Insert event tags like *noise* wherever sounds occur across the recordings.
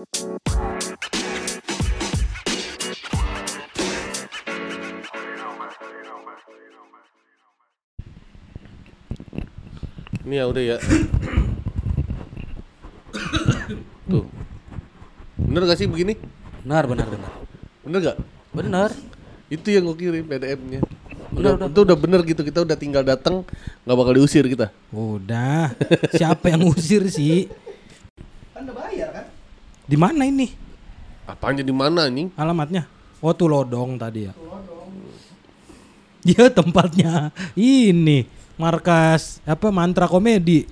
Ini ya udah ya. Tuh. Bener gak sih begini? Benar, benar, benar. Bener gak? Benar. Itu yang gue kirim PDF-nya. Udah, Udah, itu udah bener gitu. Kita udah tinggal datang, nggak bakal diusir kita. Udah. Siapa yang usir sih? Kan udah bayar kan? Di mana ini Apanya di mana anjing? alamatnya? Oh, Tulodong tadi ya. Dia tempatnya ini markas apa mantra komedi.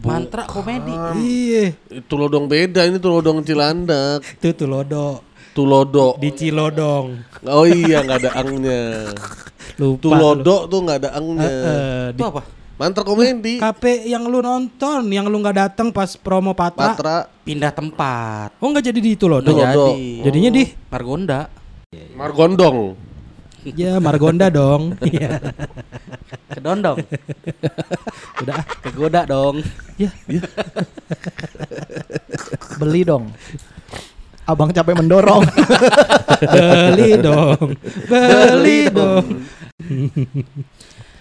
Mantra komedi. Iya, Itu lodong beda, ini tuh lodong Cilandak. itu Tulodo Tulodo. di Cilodong. Oh iya nggak ada angnya. *laughs* Lupa. Tulodo tuh nggak ada lu. angnya. Eh, eh, di Itu apa? Mantra komedi. KP yang lu nonton, yang lu nggak datang pas promo Patra. Patra. Pindah tempat. Oh nggak jadi di. Nggak Tulodo. jadi. Jadinya di Margonda. Margondong. ya Margonda dong. *laughs* Iya. Kedondong. Udah ah. Kegoda dong. ya. Beli dong. Abang capek mendorong. Beli dong. Beli dong.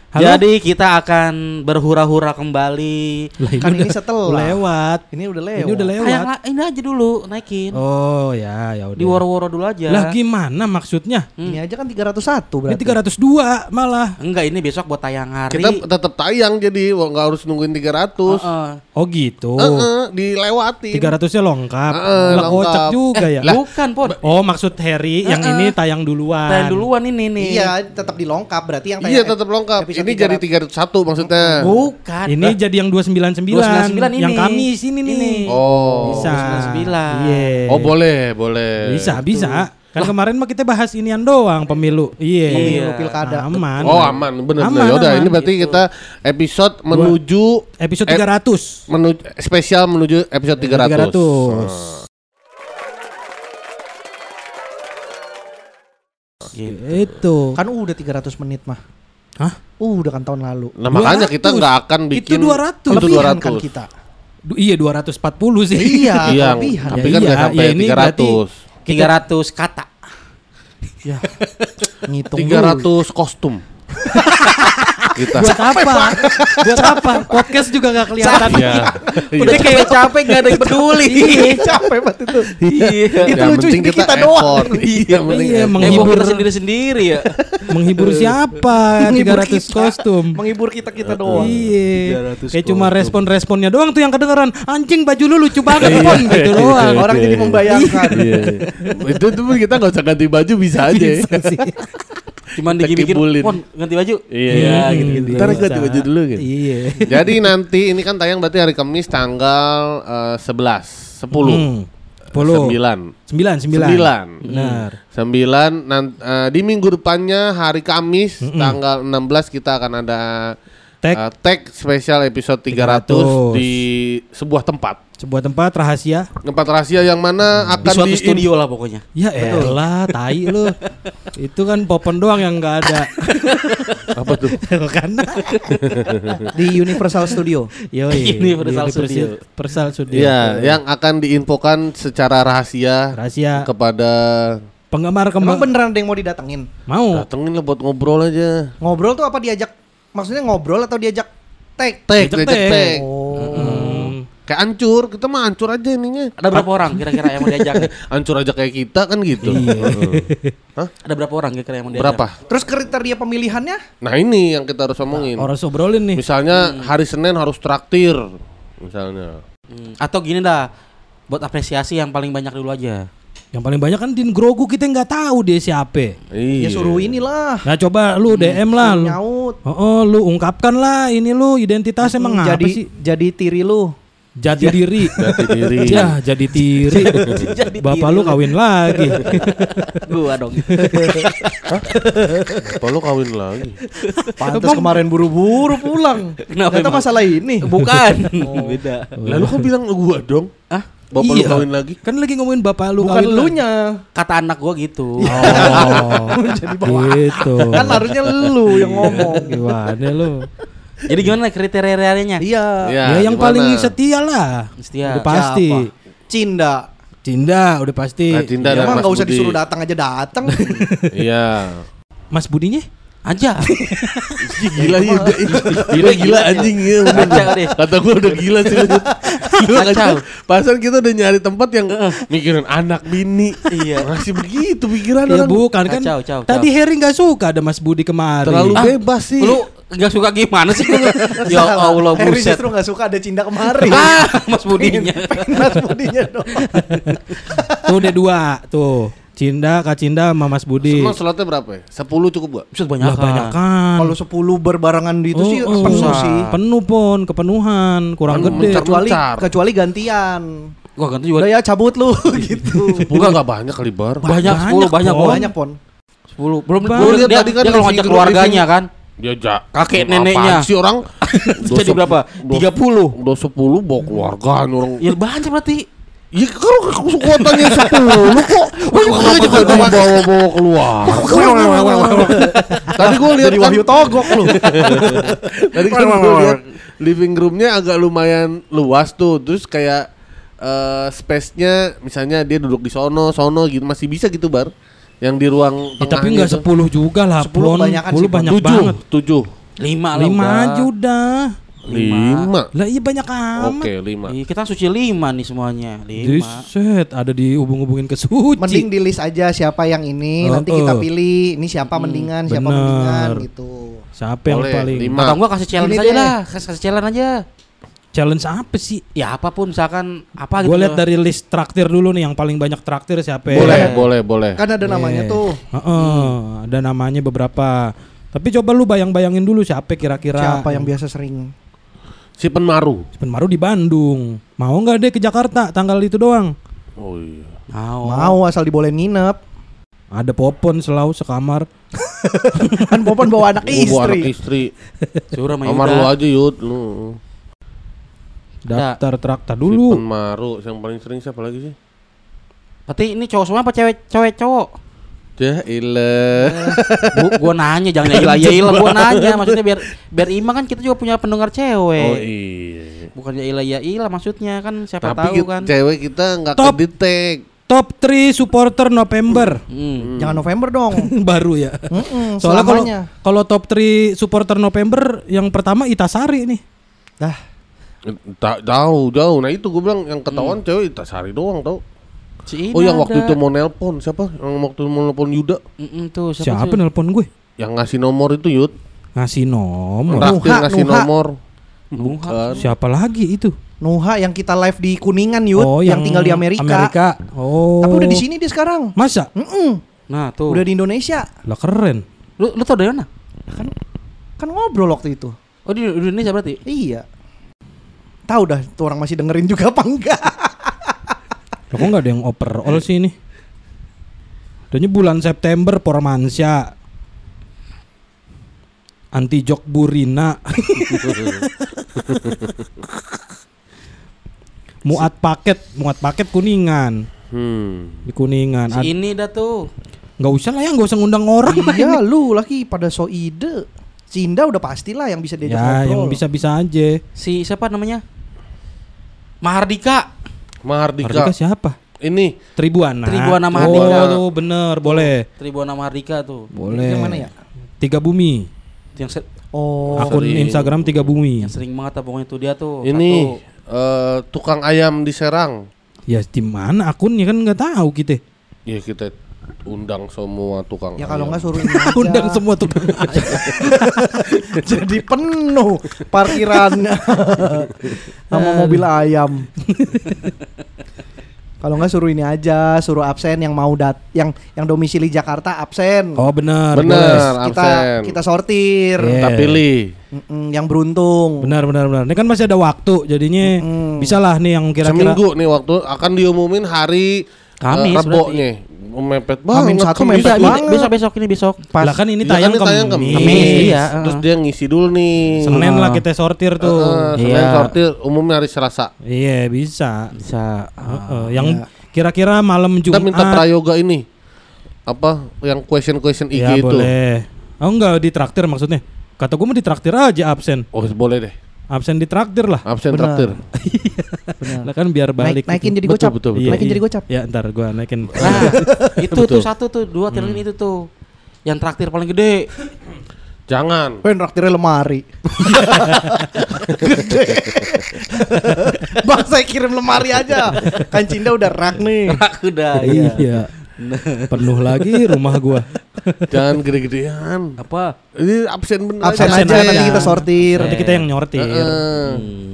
Halo? Jadi kita akan berhura-hura kembali. Lah, kan udah- ini setelah. lewat. Ini udah lewat. Ini udah Kayak lewat. la- ini aja dulu naikin. Oh ya, ya udah. Di woro-woro dulu aja. Lah gimana maksudnya? Ini aja kan 301 Ini berarti. 302 malah. Enggak, ini besok buat tayang hari. Kita tetap tayang jadi nggak harus nungguin 300. Heeh. Oh gitu. Heeh, dilewati. 300-nya lengkap. Heeh, Lah kocak lengkap. juga ya. Bukan, Pon. Oh, maksud Harry yang Heeh. ini tayang duluan. Tayang duluan ini nih. Iya, tetap dilongkap berarti yang Iya tayang- tetap lengkap. Ini jadi 301 maksudnya. Bukan. Ini jadi yang 299. 299 ini. Yang Kamis ini nih. Ini. Oh. Bisa. 299. Iya. Oh boleh, boleh. Bisa, bisa. Kan kemarin mah kita bahas inian doang pemilu. Iya. Pemilu, pilkada. Aman. Oh aman, bener Aman, bener. Yaudah, aman. ini berarti kita episode menuju Episode Eh, 300. menuju spesial menuju episode 300. 300. Gitu. Itu. Kan udah 300 menit mah. Hah? Uh, udah kan tahun lalu. Nah makanya kita 200. nggak akan Itu bikin 200. Itu Kelebihan 200. kan kita. Du- iya 240 sih. Iya, *laughs* Iya, kelebihan. tapi kan nggak iya, sampai ya ini 300. 300 kata. Ya. *laughs* Ngitung 300 kostum. *laughs* kita. Buat apa? Buat apa? Podcast juga gak kelihatan. Iya. Udah kayak capek gak ada yang peduli. dulu. *laughs* Capek banget itu. Iya. Itu Yang lucu di kita doang. Iya, Iya, menghibur. Sendiri-sendiri ya. Menghibur siapa? Menghibur 300 kita. kostum. Menghibur kita-kita doang. Iya. 300 Kayak cuma respon-responnya doang tuh yang kedengeran. Anjing baju lu lucu banget, Iya. Pon gitu doang. Orang jadi membayangkan. Iya. itu tuh kita nggak usah ganti baju bisa aja. Cuman kibulin. Pon ganti baju. Iya, Hmm, gitu-gitu. bisa. Ntar ganti baju dulu gitu. Iya. Jadi nanti ini kan tayang berarti hari Kamis tanggal eh, 11, 10. Hmm. 10. 9. 9, 9. 9. Benar. 9 nan- eh, di minggu depannya hari Kamis tanggal 16 kita akan ada Tag. eh, tag spesial episode 300, 300. di sebuah tempat. Sebuah tempat rahasia. Tempat rahasia yang mana Di akan suatu di studio lah pokoknya. Ya elah, tai lu. Itu kan popon doang yang nggak ada. apa tuh? *laughs* Karena Di Universal Studio. Yoi, *laughs* Universal di Studio. Universal Studio. Iya, yang akan diinfokan secara rahasia Rahasia kepada penggemar Emang kembang beneran ada yang mau didatengin? mau. datengin lah buat ngobrol aja. Ngobrol tuh apa diajak? Maksudnya ngobrol atau diajak tag? Tek, Diajak diajak tag. tek. Oh. Hmm. Kayak hancur, kita mah hancur aja ininya. Ada berapa orang kira-kira yang mau diajak? *laughs* Hancur aja kayak kita kan gitu. Iya. Hah? Ada berapa orang kira-kira yang mau diajak? Berapa? Terus kriteria pemilihannya? Nah ini yang kita harus omongin. Orang sobrolin nih. Misalnya hari Senin harus traktir, misalnya. Hmm, Atau gini dah, buat apresiasi yang paling banyak dulu aja. Yang paling banyak kan Din Grogu kita nggak tahu dia siapa. Iya. Ya suruh inilah. Nah coba lu DM lah lu. Nyaut. Oh, oh, lu ungkapkan lah ini lu identitas emang Hmm, apa jadi sih? jadi tiri lu. Jati diri. Jati diri. *laughs* Ya, jadi tiri. *laughs* Jadi Bapak diri lu lu. kawin lagi. *laughs* Gua dong. Apa lu kawin lagi? Pantes kemarin buru-buru pulang. Kenapa Ternyata masalah ini. Bukan. Beda. Lalu kan bilang gua dong. Ah, Bapak lu Iya. kawin lagi. Kan lagi ngomongin bapak lu Bukan kawin lu nya. kata anak gua gitu. Oh, *laughs* gitu. *laughs* Kan harusnya lu yang ngomong. Gimana lu? Jadi gimana kriterianya? Iya. Ya, Ya, yang gimana? paling setia lah. Setia. Udah pasti. Siapa? Cinda. Cinda udah pasti. Nah, Cinda Ya Mas nggak usah Budi. disuruh datang aja datang. *laughs* Iya. Mas Budinya? Aja. *laughs* gila ya udah gila gila anjing ya udah. Kacau deh. kata gua udah gila sih lu. *laughs* Kacau. Pasan kita udah nyari tempat yang mikirin anak bini. Iya. Masih begitu pikiran Ya orang. bukan kan. Kacau, kacau, Tadi Harry nggak suka ada Mas Budi kemarin. Terlalu Ah, bebas sih. Lu nggak suka gimana sih? *laughs* ya Allah Harry buset. justru nggak suka ada cinta kemarin. Ah, Mas Budinya. Mas Budinya dong. Tuh udah dua tuh. Cinda, Kak Cinda sama Mas Budi. Emang slotnya berapa ya? 10 cukup gak? Lah banyak banyak kan. Kalau 10 berbarengan di itu sih Oh, oh. penuh sih. Penuh pon, kepenuhan, kurang Kan gede. Kecuali kecuali gantian. Gua ganti Udah juga ya cabut lu *laughs* gitu. Enggak enggak banyak kali bar. banyak 10 banyak Pon. Banyak pon. 10. Belum belum dia, tadi kan dia kalau ngajak keluarganya kan. Dia ja, Kakek neneknya. sih orang? *laughs* Jadi berapa? 30. Udah 10 bawa keluarga orang. Ya banyak berarti. Ya kalau kekuatannya 10 kok *laughs* ngajak bawa-bawa keluar. Tadi gue lihat Dari kan, Wahyu Togok lu. *laughs* tadi kan gue lihat living roomnya agak lumayan luas tuh. Terus kayak eh, space-nya misalnya dia duduk di sono, sono gitu masih bisa gitu bar. Yang di ruang Ya, tapi nggak. 10 juga lah, 10 Pon. kebanyakan 10 sih, Pon. banyak banget. tujuh, 5 lah. 5 udah. aja udah. Lima. Lah iya banyak amat. Oke, lima. Iya, kita suci 5 nih semuanya. 5. Diset, ada dihubung-hubungin ke suci. Mending di list aja siapa yang ini, Oh, nanti kita oh. pilih ini siapa mendingan, siapa bener. mendingan gitu. Siapa yang Boleh, paling lima. Atau enggak kasih challenge Ini aja deh. lah. Kasih, kasih challenge aja. challenge apa sih? Ya apa pun misalkan apa gitu. Gue lihat dari list traktir dulu nih yang paling banyak traktir siapa? Boleh, Iya. boleh, boleh. Kan ada namanya Iya. tuh. Heeh, ada namanya beberapa. Tapi coba lu bayang-bayangin dulu siapa kira-kira. Siapa yang biasa sering? Si Penmaru. Penmaru di Bandung. Mau nggak deh ke Jakarta tanggal itu doang? Oh iya. Mau. Mau asal dibolehin nginep. Ada Popon selalu sekamar. *laughs* Kan Popon bawa anak Oh, gua anak istri. istri. Suruh sama Kamar lu aja Yud lu. Daftar traktir Si dulu. Penmaru yang paling sering siapa lagi sih? Berarti ini cowok semua apa cewek cewek cowok? Ya ilah. Bu, gua nanya jangan ya ilah ya ilah gua nanya maksudnya biar biar imbang kan kita juga punya pendengar cewek. Oh iya. Bukan ya ilah ya ilah maksudnya kan siapa Tapi tahu kan. cewek kita nggak Top. kedetek. Top 3 supporter November. Hmm. Jangan November dong. *laughs* Baru ya. Mm-mm, Soalnya kalau kalau top 3 supporter November yang pertama Itasari nih. Dah, Tak jauh jauh. Nah itu gue bilang yang Hmm. ketahuan cewek Tasari doang tau. Si Oh yang waktu ada. itu mau nelpon siapa? Yang waktu mau nelpon Yuda. Mm-mm, tuh siapa, Siapa sih? nelpon gue? Yang ngasih nomor itu Yud. Ngasih nomor. Traktir Nuha, ngasih Nuha. nomor. Nuha. Bukan. Siapa lagi itu? Nuha yang kita live di Kuningan Yud, yang, tinggal di Amerika. Oh. Tapi udah di sini dia sekarang. Masa? Mm-mm, Nah, tuh. Udah di Indonesia. Lah keren. Lu lu tau dari mana? Kan ngobrol waktu itu. Oh di, di Indonesia berarti? Iya. Tahu dah tuh orang masih dengerin juga apa enggak. Kok nggak ada yang overall sih ini? Adanya bulan September Pormansyah. Anti jok Burina. *laughs* muat paket, muat paket Kuningan. Hmm. Di Kuningan. Ad- Si ini dah tuh. nggak usah lah ya, nggak usah ngundang orang. lah iya, lu lagi pada so ide. Cinda udah pastilah yang bisa diajak Ya, ngobrol. yang bisa-bisa aja. Si siapa namanya? Mahardika. Mahardika. Mardika siapa? Ini Tribuana. Tribuana Oh, Mahardika. tuh bener, boleh. Tribuana Mahardika tuh. Boleh. Yang mana ya? Tiga Bumi. Yang, se- Oh, Akun sering. Instagram Tiga Bumi. yang sering banget pokoknya tuh dia tuh. ini Satu. eh, tukang ayam di Serang. Ya di mana akunnya kan nggak tahu kita. Ya kita undang semua tukang ya kalau nggak suruh *laughs* ini aja. Undang semua tuh. *laughs* Jadi penuh parkirannya *laughs* sama mobil ayam. Kalau nggak suruh ini aja, suruh absen yang mau dat, yang yang domisili Jakarta absen. Oh benar. Benar. kita absen. kita sortir. Iya. Kita pilih. Mm-mm, yang beruntung. Benar benar benar. Ini kan masih ada waktu, jadinya Mm. bisa lah nih yang kira-kira. Seminggu nih waktu akan diumumin hari Kamis eh, Rebonya. Mepet banget. satu Kamis. mepet Bisa, banget. besok besok ini besok. Pas. Lah kan ini Iya, tayang, kan tayang Kamis. Kamis, iya. Terus dia ngisi dulu nih. Senin lah Ah. kita sortir tuh. Eh, Senin Iya. sortir umumnya hari Selasa. Iya bisa. Bisa. Heeh, yang kira-kira malam Kita Jumat. minta prayoga ini. Apa yang question-question IG ya itu. boleh. Oh enggak ditraktir maksudnya. Kata gue mau ditraktir aja absen. Oh, boleh deh. Absen di traktir lah. Absen Benar. traktir. *laughs* Benar. Lah kan biar balik. Naik, naikin gitu. jadi Betul, gocap. betul, betul. Naikin jadi gocap. Ya ntar gua naikin. Nah, itu *laughs* Betul. tuh satu tuh, dua tiruin itu tuh. Yang traktir paling gede. Jangan. Pen traktirnya lemari. Gede. *laughs* Bang saya kirim lemari aja. Kan Cinda udah rak nih. Udah, iya. *laughs* Penuh lagi rumah gua. Jangan gede-gedean. Apa? Ini absen bener Absen Absen aja aja. nanti kita sortir. Nanti kita yang nyortir. Heeh. Hmm.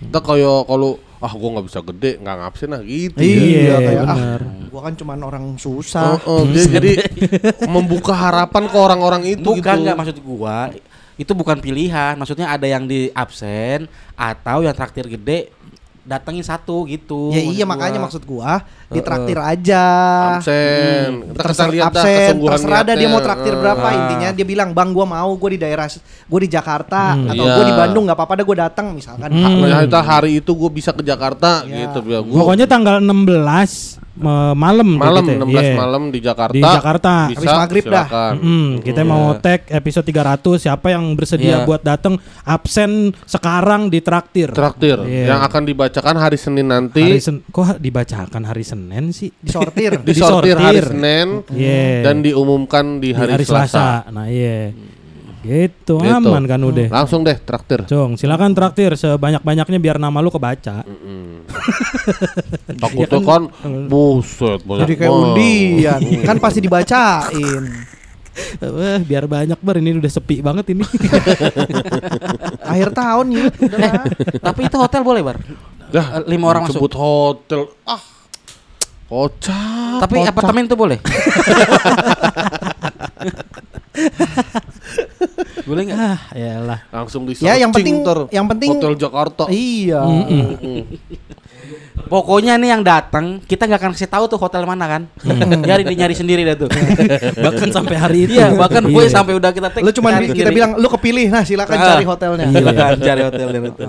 Kita kayak kalau ah gua nggak bisa gede nggak ngabsen lah gitu. Iya, Iya, kayak ah, benar. gua kan cuman orang susah. oh, dia jadi *laughs* membuka harapan ke orang-orang itu Bukan gitu. nggak maksud gua itu bukan pilihan maksudnya ada yang di absen atau yang traktir gede datengin satu gitu Ya iya gua. makanya maksud gua ditraktir aja. absen. Kita kita Terser- lihat dah absen, terserah dah dia mau traktir berapa Ah. intinya dia bilang bang gua mau gua di daerah gua di Jakarta Hmm. atau Iya. gua di Bandung nggak apa-apa dah gua datang misalkan Hmm. Nah, kita hari itu gue bisa ke Jakarta Ya. gitu. Gua Pokoknya tanggal 16 malam malam kita. 16 Iya. malam di Jakarta. Di Jakarta. Bisa, Habis maghrib dah. Mm, kita Hmm. mau Iya. tag episode 300 siapa yang bersedia Iya. buat datang absen sekarang di traktir. traktir Iya. yang akan dibacakan hari Senin nanti. Hari Sen- kok dibacakan hari Senin sih? *laughs* disortir. disortir hari disortir. Senin Iya. dan diumumkan di Di hari, Selasa. Nah, iya. Gitu, Gitu. aman kan udah. Langsung deh traktir. Cong, silakan traktir sebanyak-banyaknya biar nama lu kebaca. Mm. Takutnya *laughs* kan buset banyak Jadi kayak undian kan pasti dibacain. Eh, biar banyak bar ini udah sepi banget ini. *laughs* Akhir tahun ya. Udah. tapi itu hotel boleh bar Dah, Eh, lima orang masuk sebut hotel. Ah. Kocak. tapi kocak. apartemen tuh boleh *laughs* boleh nggak ah, yalah. langsung di Ya, yang penting- ntar. yang penting- Hotel Jakarta. Iya. Mm. Pokoknya nih yang datang kita nggak akan kasih tahu tuh hotel mana kan. Nyari nyari sendiri dah tuh. *laughs* Bahkan sampai hari itu. Iya, bahkan gue Iya. sampai udah kita tag. Lu bi- kita sendiri. bilang lu kepilih nah silakan Ah. cari hotelnya. Silakan cari hotel dan itu.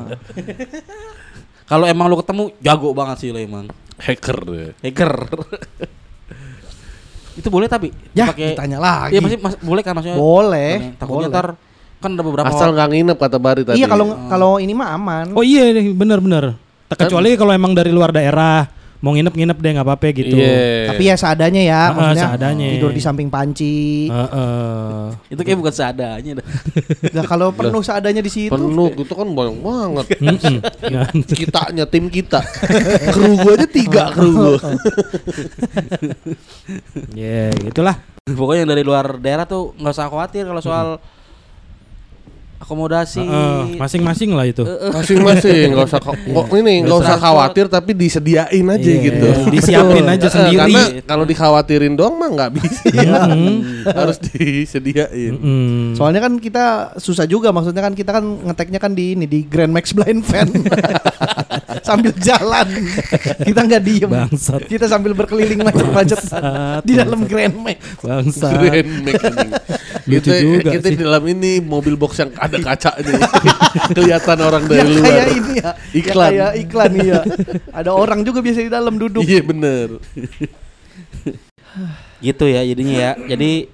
Kalau emang lu ketemu jago banget sih lo emang. Hacker deh. Hacker. Itu boleh tapi Ya, pakai ditanya lagi. Iya masih mas- boleh kan maksudnya? Boleh. Takutnya boleh. ntar kan ada beberapa Asal nggak nginep kata Bari tadi. Iya kalau kalau ini mah aman. Oh iya, benar-benar. Kecuali kalau emang dari luar daerah mau nginep-nginep deh nggak apa-apa gitu. Iya. Tapi ya seadanya ya, Ah, maksudnya seadanya. tidur di samping panci. Heeh. itu kayak bukan seadanya dah. *laughs* Nah, kalau penuh seadanya di situ. penuh gitu kan banyak banget. *laughs* Kitanya tim kita. *laughs* kru gua aja tiga kru gua. Ya, gitulah. Pokoknya yang dari luar daerah tuh nggak usah khawatir kalau soal akomodasi. Masing-masing lah itu. Masing-masing nggak usah kha- kok ini nggak usah khawatir tapi disediain aja Iya, gitu. disiapin aja sendiri. Karena kalau dikhawatirin doang mah nggak bisa. Mm-mm. Harus disediain. Mm-mm. Soalnya kan kita susah juga maksudnya kan kita kan ngeteknya kan di ini di Grand Max Blind Fan *laughs* sambil jalan kita nggak diem Bangsat. kita sambil berkeliling macet-macet Bangsat, di dalam Grand Max Bangsa. Grand Max. Lucu Kita juga kita sih. di dalam ini mobil box yang ada kacanya. *laughs* Kelihatan orang dari yang luar. kayak ini ya Iklan. yang kayak iklan iya ada orang juga biasa di dalam duduk Iya bener. *laughs* Gitu ya jadinya ya. Jadi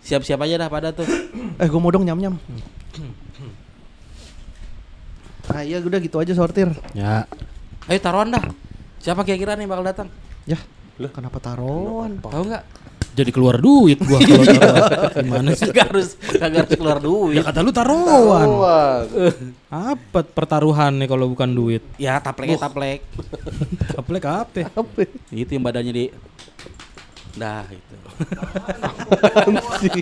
siap-siap aja dah pada tuh. eh gue mau dong nyam nyam ah iya udah gitu aja sortir Ya. Ayo taruhan dah. Siapa kira-kira nih bakal datang? ya kenapa taruhan Tahu nggak? Jadi keluar duit gua kalau taruh. Gimana sih? Gak harus kagak harus keluar duit. Ya kata lu taruhan. Wah. Apa pertaruhan nih kalau bukan duit? Ya taplek taplek. Aplek apa? Itu yang badannya di Dah itu. *laughs*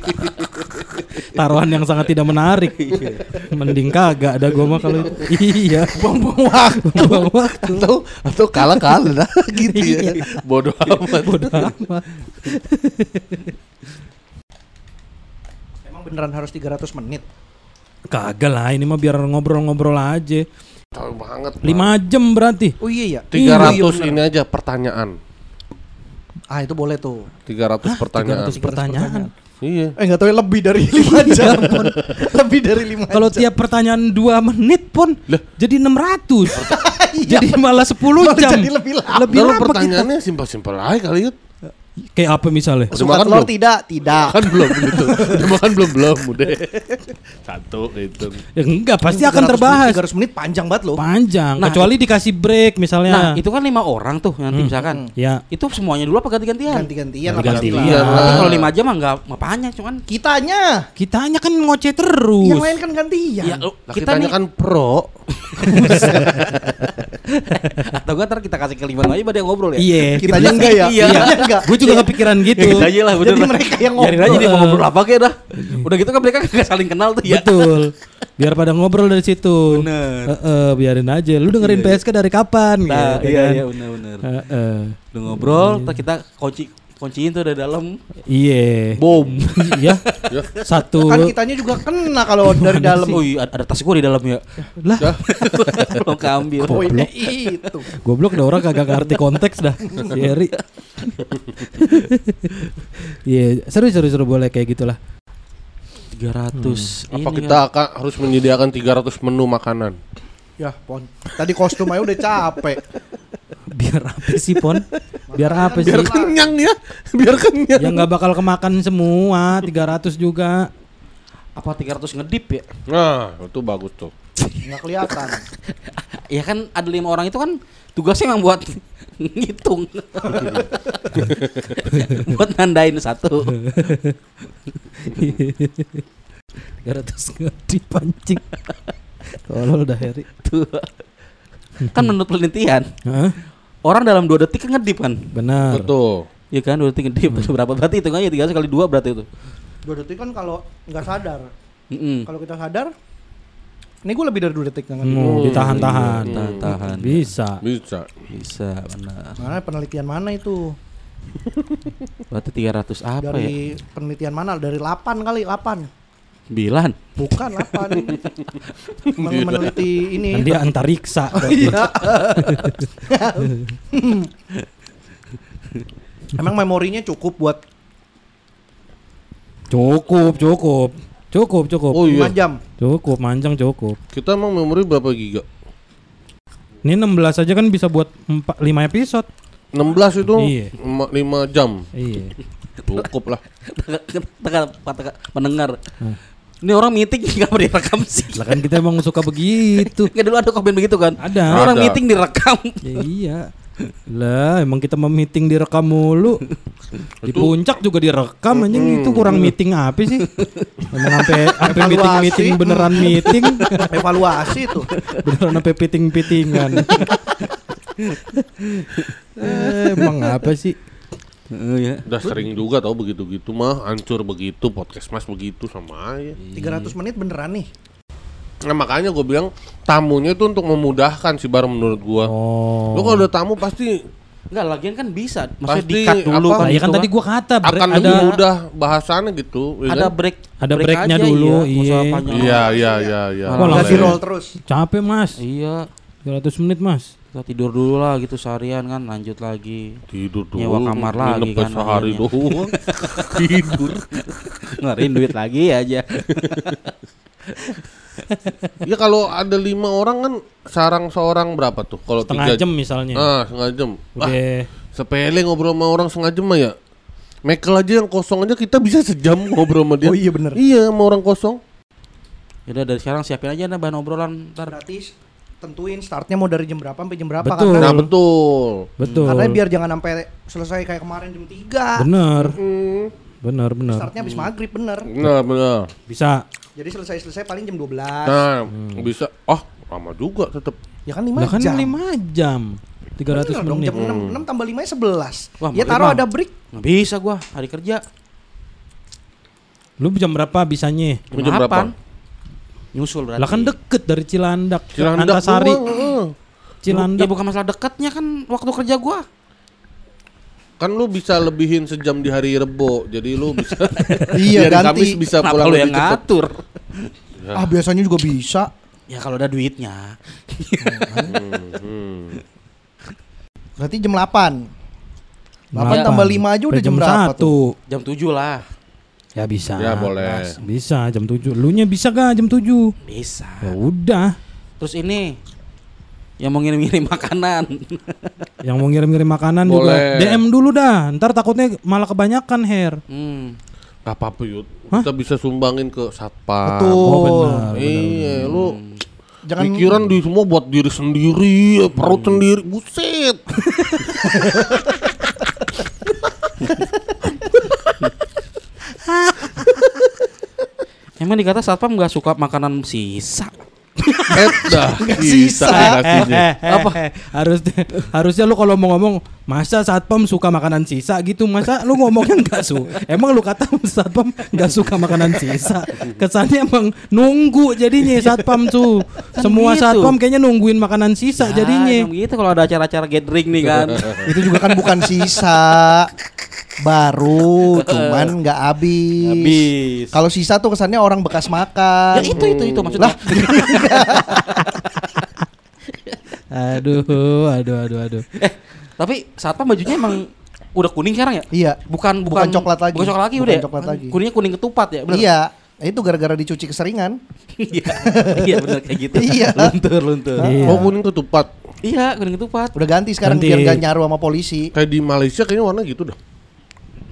Taruhan yang sangat tidak menarik. Mending kagak ada gua mah kalau itu. Iya. buang-buang waktu Buang waktu. atau atau kalah kalah *laughs* gitu ya. Bodoh amat. Bodoh amat. *laughs* emang beneran harus 300 menit Kagak lah, ini mah biar ngobrol-ngobrol aja. Tahu banget. 5 jam berarti. oh iya ya 300 Iya, bener. ini aja pertanyaan. Ah itu boleh tuh 300 pertanyaan. 300 pertanyaan. Iya. Eh nggak tahu ya lebih dari *laughs* lima jam Pon. lebih dari lima Kalau jam. tiap pertanyaan 2 menit pun Lah. jadi 600. *laughs* Iya, jadi malah 10 Malah jam. jadi lebih lama. Lebih Kalau lama kita. pertanyaannya simpel-simpel aja kali ya. Kayak apa misalnya? Suka makan telur belum? tidak? Tidak. Kan belum gitu. Udah makan belum belum udah. Satu itu. Ya enggak, pasti 300 akan menit, terbahas. 300 menit panjang banget loh. Panjang, Nah, kecuali dikasih break misalnya. Nah, itu kan lima orang tuh nanti misalkan. Ya. Itu semuanya dulu apa ganti-gantian? Ganti-gantian lah Ganti-gantian. Iya. Tapi kalau lima jam mah enggak enggak panjang cuman Kitanya. Kitanya kan ngoceh terus. Yang lain kan gantian. ya kita kitanya nih kan pro. *laughs* atau enggak ntar kita kasih ke lima aja pada yang ngobrol ya. Iya. Kitanya enggak ya? Iya. Kitanya enggak. Gue juga kepikiran gitu. Ya, kita aja lah bener Jadi mereka yang Biarin ngobrol. aja dia mau ngobrol apa kayak dah. *laughs* Udah gitu kan mereka gak saling kenal tuh ya. Betul. *laughs* Biar pada ngobrol dari situ. Bener. Biarin aja. Lu dengerin PSK dari kapan Nah, gitu iya kan? iya benar benar. Heeh. Udah ngobrol, kita kunci kunciin tuh dari dalam. Iya. Bom. *laughs* Iya. Satu. Kan kitanya juga kena kalau dari dalam. Oh iya, ada, ada tas gua di dalam ya. Lah, *laughs* Belum keambil. Poinnya itu. goblok ada orang kagak ngerti konteks dah. Eri. Iya, seru seru seru boleh kayak gitulah. 300 Apa ini kita kan. akan harus menyediakan 300 menu makanan? Ya, pon. Tadi kostum aja udah capek. Biar apa sih, Pon? Biar apa sih? Biar kenyang ya. Biar kenyang. Ya nggak bakal kemakan semua, 300 juga. apa 300 ngedip ya? Nah, itu bagus tuh. Enggak kelihatan. *laughs* Ya kan ada lima orang itu kan tugasnya emang buat ngitung. *laughs* buat nandain satu. 300 nggak dipancing. Tolol dah Eri. Tuh. kan menurut penelitian, Hah? Orang dalam dua detik kan ngedip kan? Benar. Betul. Iya kan dua detik ngedip *laughs* berapa berarti itu kan ya 300 kali dua berarti itu. Dua detik kan kalau nggak sadar. Kalau kita sadar, ini gue lebih dari dua detik nggak Hmm, ditahan-tahan. Tahan-tahan. Bisa. Bisa. Bisa benar. Mana penelitian mana itu? Berarti 300 apa ya? Dari penelitian mana? Dari 8 kali, 8. 9. Bukan 8. Men- meneliti ini. Kan dia antariksa. Iya. Emang memorinya cukup buat cukup, cukup. Cukup, cukup. Oh 5 iya. jam. Cukup, manjang cukup. Kita emang memori berapa giga? Ini 16 aja kan bisa buat 4, 5 episode. 16 itu Iya. 5 jam. Iya. Cukup lah. Teka- teka- pendengar. Ini orang meeting *laughs* nggak pernah direkam sih. Lah kan kita emang suka begitu. Nggak dulu ada komen begitu kan? Ada. Ini orang Ada. meeting direkam. Ya, iya. Lah, emang kita mau meeting direkam mulu. Di puncak juga direkam anjing itu kurang meeting apa sih? Emang sampai sampai meeting *laughs* Evaluasi. meeting beneran meeting. *laughs* Evaluasi itu. beneran sampai piting pitingan. eh, emang apa sih? Oh ya. Udah sering juga tau begitu-gitu mah hancur begitu podcast mas begitu sama aja. 300 menit beneran nih. Nah makanya gue bilang tamunya itu untuk memudahkan sih baru menurut gua. Oh. Lo kalau ada tamu pasti Enggak, lagian kan bisa. Maksudnya Pasti di-cut dulu apa? kan. Ya kan tadi gua kata break, akan ada lebih mudah bahasannya gitu. ya ada kan? break. Ada break breaknya aja, dulu, Iya, iya. Iya iya iya iya. Malah Wah, langsung. roll terus. capek mas. Iya. 300 menit mas. Kita tidur dulu lah gitu seharian kan lanjut lagi. Tidur dulu. Nyewa kamar lagi kan sehari doang. *laughs* Tidur. Ngeluarin duit lagi aja. *laughs* Ya kalau ada lima orang kan sarang seorang berapa tuh? Kalau Setengah tiga jam misalnya. Ah, setengah jam. Udah. sepele ngobrol sama orang setengah jam mah ya. Michael aja yang kosong aja kita bisa sejam ngobrol sama dia. Oh iya bener. Iya sama orang kosong. Yaudah dari sekarang siapin aja nah bahan obrolan ntar. Berarti tentuin startnya mau dari jam berapa sampai jam berapa Betul. karena Nah betul. Betul. karena biar jangan sampai selesai kayak kemarin jam 3. Bener, Hmm, bener, bener. Startnya habis maghrib bener. benar benar. Bisa. Jadi selesai-selesai paling jam 12. Nah bisa. Oh lama juga tetap. Ya kan 5 Lah kan jam. 5 jam. 300 Bener dong, menit. jam 6, 6 tambah 5 nya 11. Wah, ya taruh ada break. Nggak bisa gua hari kerja. Lu jam berapa bisanya? Jam berapa? 8. Nyusul berarti. Lah kan deket dari Cilandak, Cilandak Antasari, heeh. Ya Cilandak. bukan masalah dekatnya kan waktu kerja gua. Kan lu bisa lebihin sejam di hari Rebo. Jadi lu bisa *laughs* Iya, ganti. Kamis bisa Kenapa pulang lu yang lebih cepet. ngatur? Ah biasanya juga bisa. Ya kalau ada duitnya. *laughs* Hmm. Berarti jam 8. 8 Delapan. tambah 5 aja udah Sampai jam, berapa satu. tuh? Jam 7 lah. Ya bisa. Ya boleh. Bisa jam 7. Lu nya bisa gak jam 7? Bisa. Ya udah. Terus ini Yang mau ngirim-ngirim makanan. *laughs* Yang mau ngirim-ngirim makanan juga Boleh. DM dulu dah. Ntar takutnya malah kebanyakan hair. hmm. Gak apa-apa yud. Kita bisa sumbangin ke satpam. Betul. Oh benar. Iya, lu Jangan pikiran di semua buat diri sendiri, perut sendiri, buset. *laughs* Emang dikata satpam nggak suka makanan sisa. Eh, dah, sisa. kasihnya. Apa? harusnya harusnya lu kalau mau ngomong masa satpam suka makanan sisa gitu masa lu ngomongnya nggak su emang lu kata satpam nggak suka makanan sisa kesannya emang nunggu jadinya satpam tuh semua gitu. satpam kayaknya nungguin makanan sisa Ya, jadinya emang gitu kalau ada acara-acara gathering nih kan. *laughs* *laughs* itu juga kan bukan sisa. Baru, *laughs* cuman nggak habis. Habis. Kalau sisa tuh kesannya orang bekas makan. Ya itu itu itu maksudnya. *laughs* aduh aduh aduh aduh eh, tapi satpam bajunya emang udah kuning sekarang ya? Iya. Bukan Bukan bukan, coklat lagi. Bukan coklat lagi Bukan udah. ya? coklat lagi. Kuningnya kuning ketupat ya, benar. Iya. Itu gara-gara dicuci keseringan. Iya. *laughs* Iya benar kayak gitu. Iya. Luntur luntur. Iya. Oh kuning ketupat. Iya, kuning ketupat. Udah ganti sekarang Ganti. biar gak nyaru sama polisi. Kayak di Malaysia kayaknya warna gitu dah.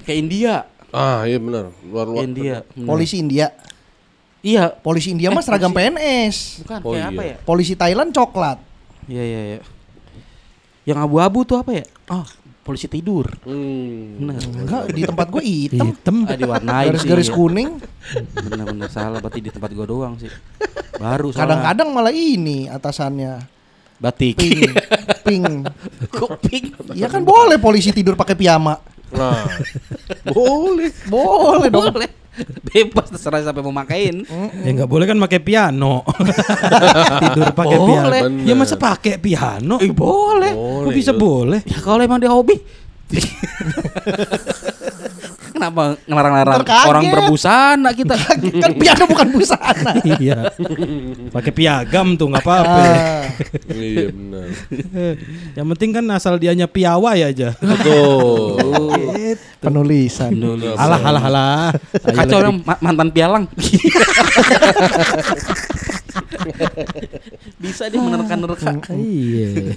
Kayak India. Ah iya benar. Luar luar. India. benar. Polisi India. Iya. Polisi India mah Eh, seragam polisi- PNS. Bukan Oh, kayak iya. apa ya? Polisi Thailand coklat. Iya iya iya. Yang abu-abu tuh apa ya? Oh, polisi tidur. Hmm. Benar. Enggak, di tempat gue hitam. hitam Ah, diwarnain sih. Garis-garis iya. kuning. Benar-benar salah berarti di tempat gua doang sih. Baru. Kadang-kadang malah ini atasannya batik. pink. pink. *laughs* Kok pink? Ya kan boleh polisi tidur pakai piyama. Nah, *laughs* boleh. Boleh dong. Boleh. Bebas terserah sampai mau makain. ya nggak boleh kan pakai piano *laughs* tidur pakai Boleh. piano Bener. ya masa pakai piano Eh, boleh. kok bisa boleh Ya kalau emang dia hobi. *laughs* Kenapa ngelarang-larang orang berbusana kita? kan piano bukan busana. *laughs* iya pakai piagam tuh nggak apa-apa Ah, iya benar. yang penting kan asal dianya piawai aja Betul. *laughs* penulisan. alah alah alah Kacau orang ma- mantan pialang. *laughs* Bisa dia menerka-nerka. iya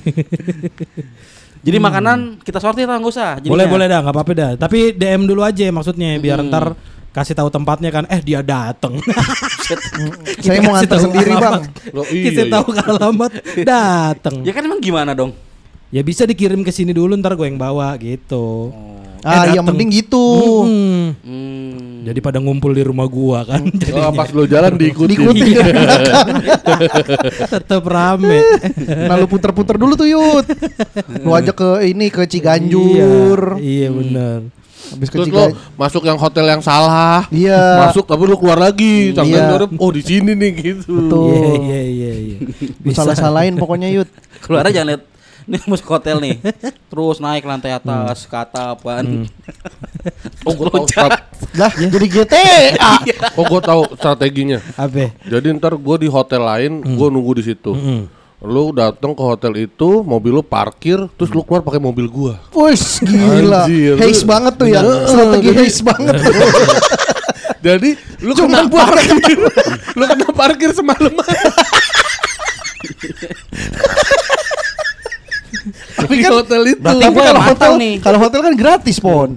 Jadi makanan kita sortir lah nggak usah. jadinya. boleh boleh dah nggak apa-apa dah tapi DM dulu aja maksudnya biar ntar kasih tahu tempatnya kan eh dia dateng *laughs* Saya mau Kasih ngantar tahu sendiri, alamat. Bang. Loh, iya, kasih iya. tahu ke alamat *laughs* dateng Ya kan emang gimana dong? ya bisa dikirim ke sini dulu ntar gue yang bawa gitu Ah, Eh, yang dateng. penting gitu. Mm. Hmm. jadi pada ngumpul di rumah gua kan Oh, pas lo jalan diikuti. Diikuti. *laughs* tetap rame Nah lu puter-puter dulu tuh Yud Lu ajak ke ini ke Ciganjur iya, iya benar Habis ke Terus lo masuk yang hotel yang salah. Iya Masuk tapi lu keluar lagi. Iya. Jangan oh di sini nih gitu. Betul. iya iya iya iya salah-salahin pokoknya Yud Keluar aja jangan lihat Nih *laughs* masuk hotel nih. Terus naik lantai atas Ke atapan. *laughs* Oh, gue tahu Lah jadi GTA oh, gua tahu strateginya. apa? Jadi ntar gue di hotel lain, gue nunggu di situ. Lu datang ke hotel itu, mobil lu parkir, terus lu keluar pakai mobil gua. Wih gila. Haze banget tuh ya. Strategi haze banget. *laughs* Jadi lu Cuman kena parkir, lu kena parkir semalam. Tapi di hotel itu Berarti Tapi gua kalau hotel nih. Kalau hotel kan gratis Pon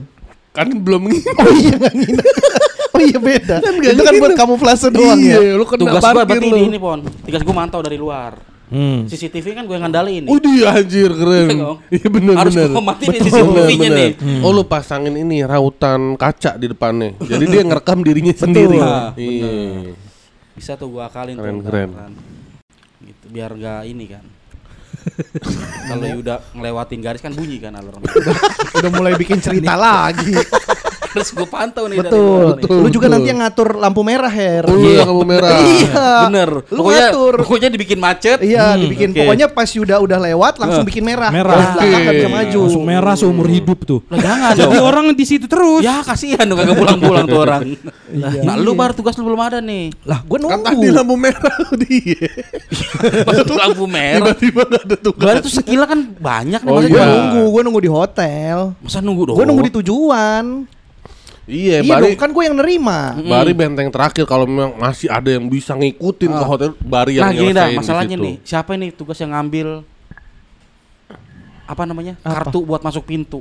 kan belum nginep. Oh iya nggak nginep *laughs* Oh iya beda nggak Itu kan buat kamuflase doang iya, ya lu kena Tugas gua parkir berarti lu. di ini pon Tugas gua mantau dari luar hmm. CCTV kan gue yang ngandalin nih Oh anjir keren. Iya dong. Iya benar Harus benar. gua matiin di Betul, CCTV-nya benar, nih. benar. Oh lu pasangin ini rautan kaca di depannya. Jadi dia ngerekam dirinya sendiri. Ah, Iya. Bisa tuh gua akalin Keren, tuh keren. pelan-pelan. Gitu biar gak ini kan *laughs* Kalau udah ngelewatin garis kan bunyi kan alarm Udah mulai bikin cerita lagi *laughs* Terus gue pantau nih dari Betul luar nih. Lu juga nanti yang ngatur lampu merah Her. Oh lu yang lampu merah. Iya. Bener. Lu Pokoknya, ngatur. pokoknya dibikin macet. Iya dibikin. oke. Pokoknya pas udah udah lewat Langsung Eh, bikin merah. Merah. Belakang nggak bisa maju. Langsung merah seumur hidup tuh. Lah jangan jadi dong. orang di situ terus. Ya kasihan dong kagak pulang-pulang tuh orang. Nah lu baru tugas lu belum ada nih. Lah gue Kan nunggu tadi lampu merah dia. *laughs* Pas tuh lampu merah. Tiba-tiba gak ada tugas. Berarti tuh sekila kan banyak nih Oh, Gue iya. gua- nunggu Gue nunggu di hotel. Masa nunggu dong Gue nunggu di tujuan Iya, Iya Bari dong kan gue yang nerima Bari benteng terakhir kalau memang masih ada yang bisa ngikutin ke hotel Bari yang Nah gini dah masalahnya nih Siapa nih tugas yang ngambil apa namanya? Apa? Kartu buat masuk pintu.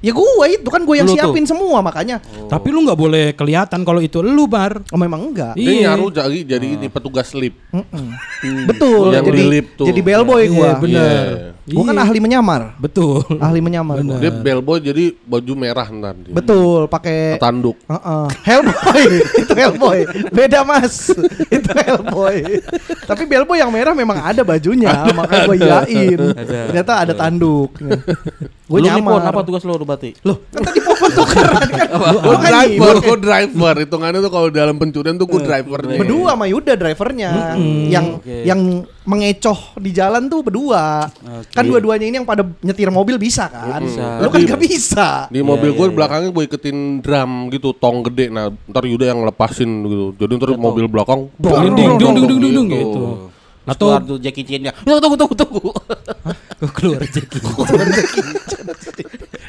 Ya gua itu kan gue yang Lu tuh. siapin semua makanya. Tapi lu nggak boleh kelihatan kalau itu lu bar. Oh, memang enggak. Iya. Nyaru jadi jadi ini petugas lift. Mm-mm. Betul. Yang jadi tuh. jadi bellboy Iya, gua. bener. Gua kan Iya. ahli menyamar. Betul. Ahli menyamar. gua. Dia bellboy jadi baju merah ntar dia. Betul, pakai Tanduk. Heeh. Hellboy, *laughs* itu Hellboy. Beda Mas. itu Hellboy. Tapi Bellboy yang merah memang ada bajunya, makanya gue iyain. Ada. Ternyata ada tanduknya. Gue nyamar. apa tugas lu berarti? Loh, kan tadi popon tukeran kan. Gue Lu kan driver, gue driver. Hitungannya tuh kalau dalam pencurian tuh gue drivernya. Berdua sama Yuda drivernya yang yang mengecoh di jalan tuh berdua. Kan dua-duanya ini yang pada nyetir mobil bisa kan? Bisa. Lu kan gak bisa. Di mobil Iya, gue iya, belakangnya gue iketin drum gitu, tong gede. Nah, ntar Yuda yang lepasin gitu. Jadi ntar mobil belakang Ding, ding, dung, dung, dung, dung, dung, gitu. Atau Atau tuh Jackie Chan-nya. Tunggu tunggu tunggu tunggu. keluar Jackie.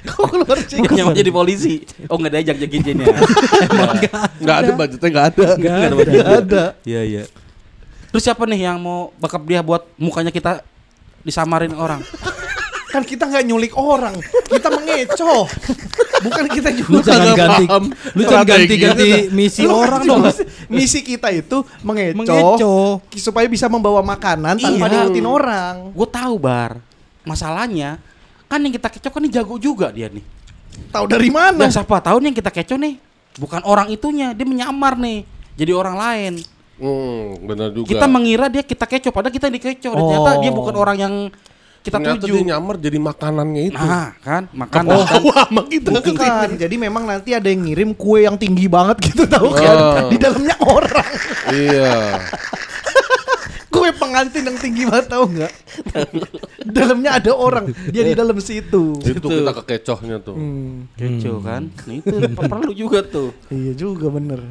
Kok keluar sih? Bukannya mau jadi polisi. Oh enggak diajak Jackie Chan-nya. *laughs* Nggak ada budgetnya nggak ada. Enggak Nggak ada ada. budget. Gak ada. Iya iya. Terus siapa nih yang mau backup dia buat mukanya kita disamarin orang? Kan kita nggak nyulik orang, kita mengecoh. Bukan kita Lu juga. jangan Nggak ganti. paham Lu jangan strategi ganti-ganti itu. misi Lu orang dong. Misi kita itu mengecoh, Mengecoh. supaya bisa membawa makanan tanpa Iya. diikutin orang. Gue tahu bar. Masalahnya kan yang kita kecoh kan ini jago juga dia nih. Tahu dari mana? Nah siapa tahu nih yang kita kecoh nih bukan orang itunya, dia menyamar nih. Jadi orang lain. Hmm, benar juga. Kita mengira dia kita kecoh, padahal kita yang dikecoh. Dan Ternyata dia bukan orang yang kita Ternyata tuju. dia nyamar jadi makanannya itu. Nah, kan makanan Oh, kan. wah, sama kita. Bukan. Jadi memang nanti ada yang ngirim kue yang tinggi banget gitu tahu kan? Oh. Di dalamnya orang. Iya. *laughs* kue pengantin yang tinggi banget tahu nggak? dalamnya ada orang. Dia di dalam situ. Itu kita kekecohnya tuh. Hmm, Kecoh kan. Nah, itu perlu juga tuh. iya juga bener.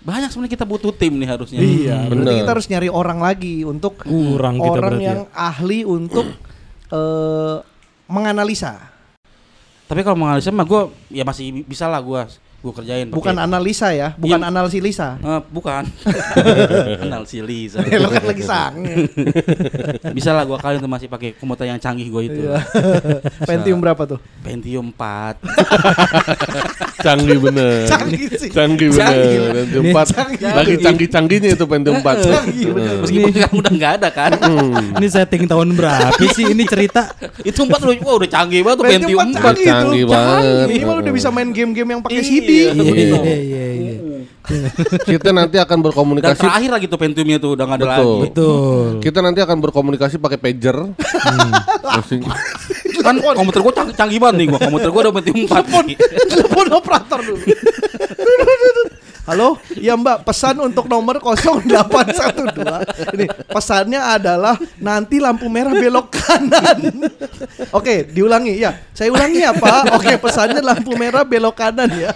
Banyak sebenarnya kita butuh tim nih harusnya. Iya, berarti bener. kita harus nyari orang lagi untuk Kurang kita orang berarti yang ya. ahli untuk eh, menganalisa. Tapi kalau menganalisa mah gue ya masih bi- bisa lah gue gue kerjain. Bukan analisa ya, bukan Iya. analisa. Eh, bukan. Anal silly. Ya, lo kan lagi sange. *laughs* Bisa lah gue kali tuh masih pakai komputer yang canggih gue itu. Iya. Pentium berapa tuh? Pentium 4. *laughs* Canggih bener. Canggih sih. Canggih Canggih. bener. Pentium 4. Canggih. Lagi canggih-canggihnya itu Pentium 4. Canggih bener. Meskipun sekarang udah nggak ada kan. Ini setting tahun berapa sih ini cerita? itu 4 lu wah udah canggih banget tuh Pentium Pentium 4. 4 canggih, Canggih banget. Minimal udah bisa main game-game yang pakai Iya. CD. Iya Iya. iya iya. *laughs* Kita nanti akan Dan berkomunikasi terakhir lagi tuh Pentiumnya tuh udah nggak ada Betul. lagi. Betul. kita nanti akan berkomunikasi pakai pager. *laughs* Masing- Kan komputer gue canggih, canggih banget nih gua. Komputer gue udah Pentium 4 nih. Telepon operator dulu. *laughs* Halo, iya Mbak, pesan untuk nomor 0812. Ini pesannya adalah nanti lampu merah belok kanan. Oke, diulangi ya. Saya ulangi ya, Pak. Oke, pesannya lampu merah belok kanan ya.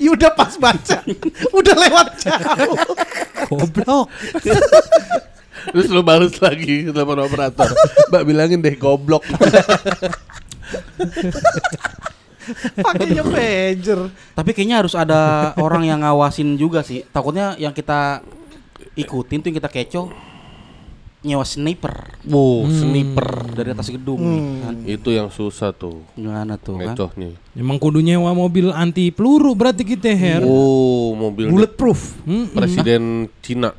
Ya udah pas baca. Udah lewat jauh. Goblok. Terus lu balas lagi telepon operator. Mbak bilangin deh goblok. *laughs* Pakainya pager. Tapi kayaknya harus ada orang yang ngawasin juga sih. Takutnya yang kita ikutin tuh yang kita kecoh nyewa sniper Wow, sniper. dari atas gedung Hmm. nih, kan. Itu yang susah tuh. Gimana tuh kan? Ngecohnya. Emang kudu nyewa mobil anti peluru berarti kita Her. Oh, mobil Bulletproof. Mm-mm. presiden Cina.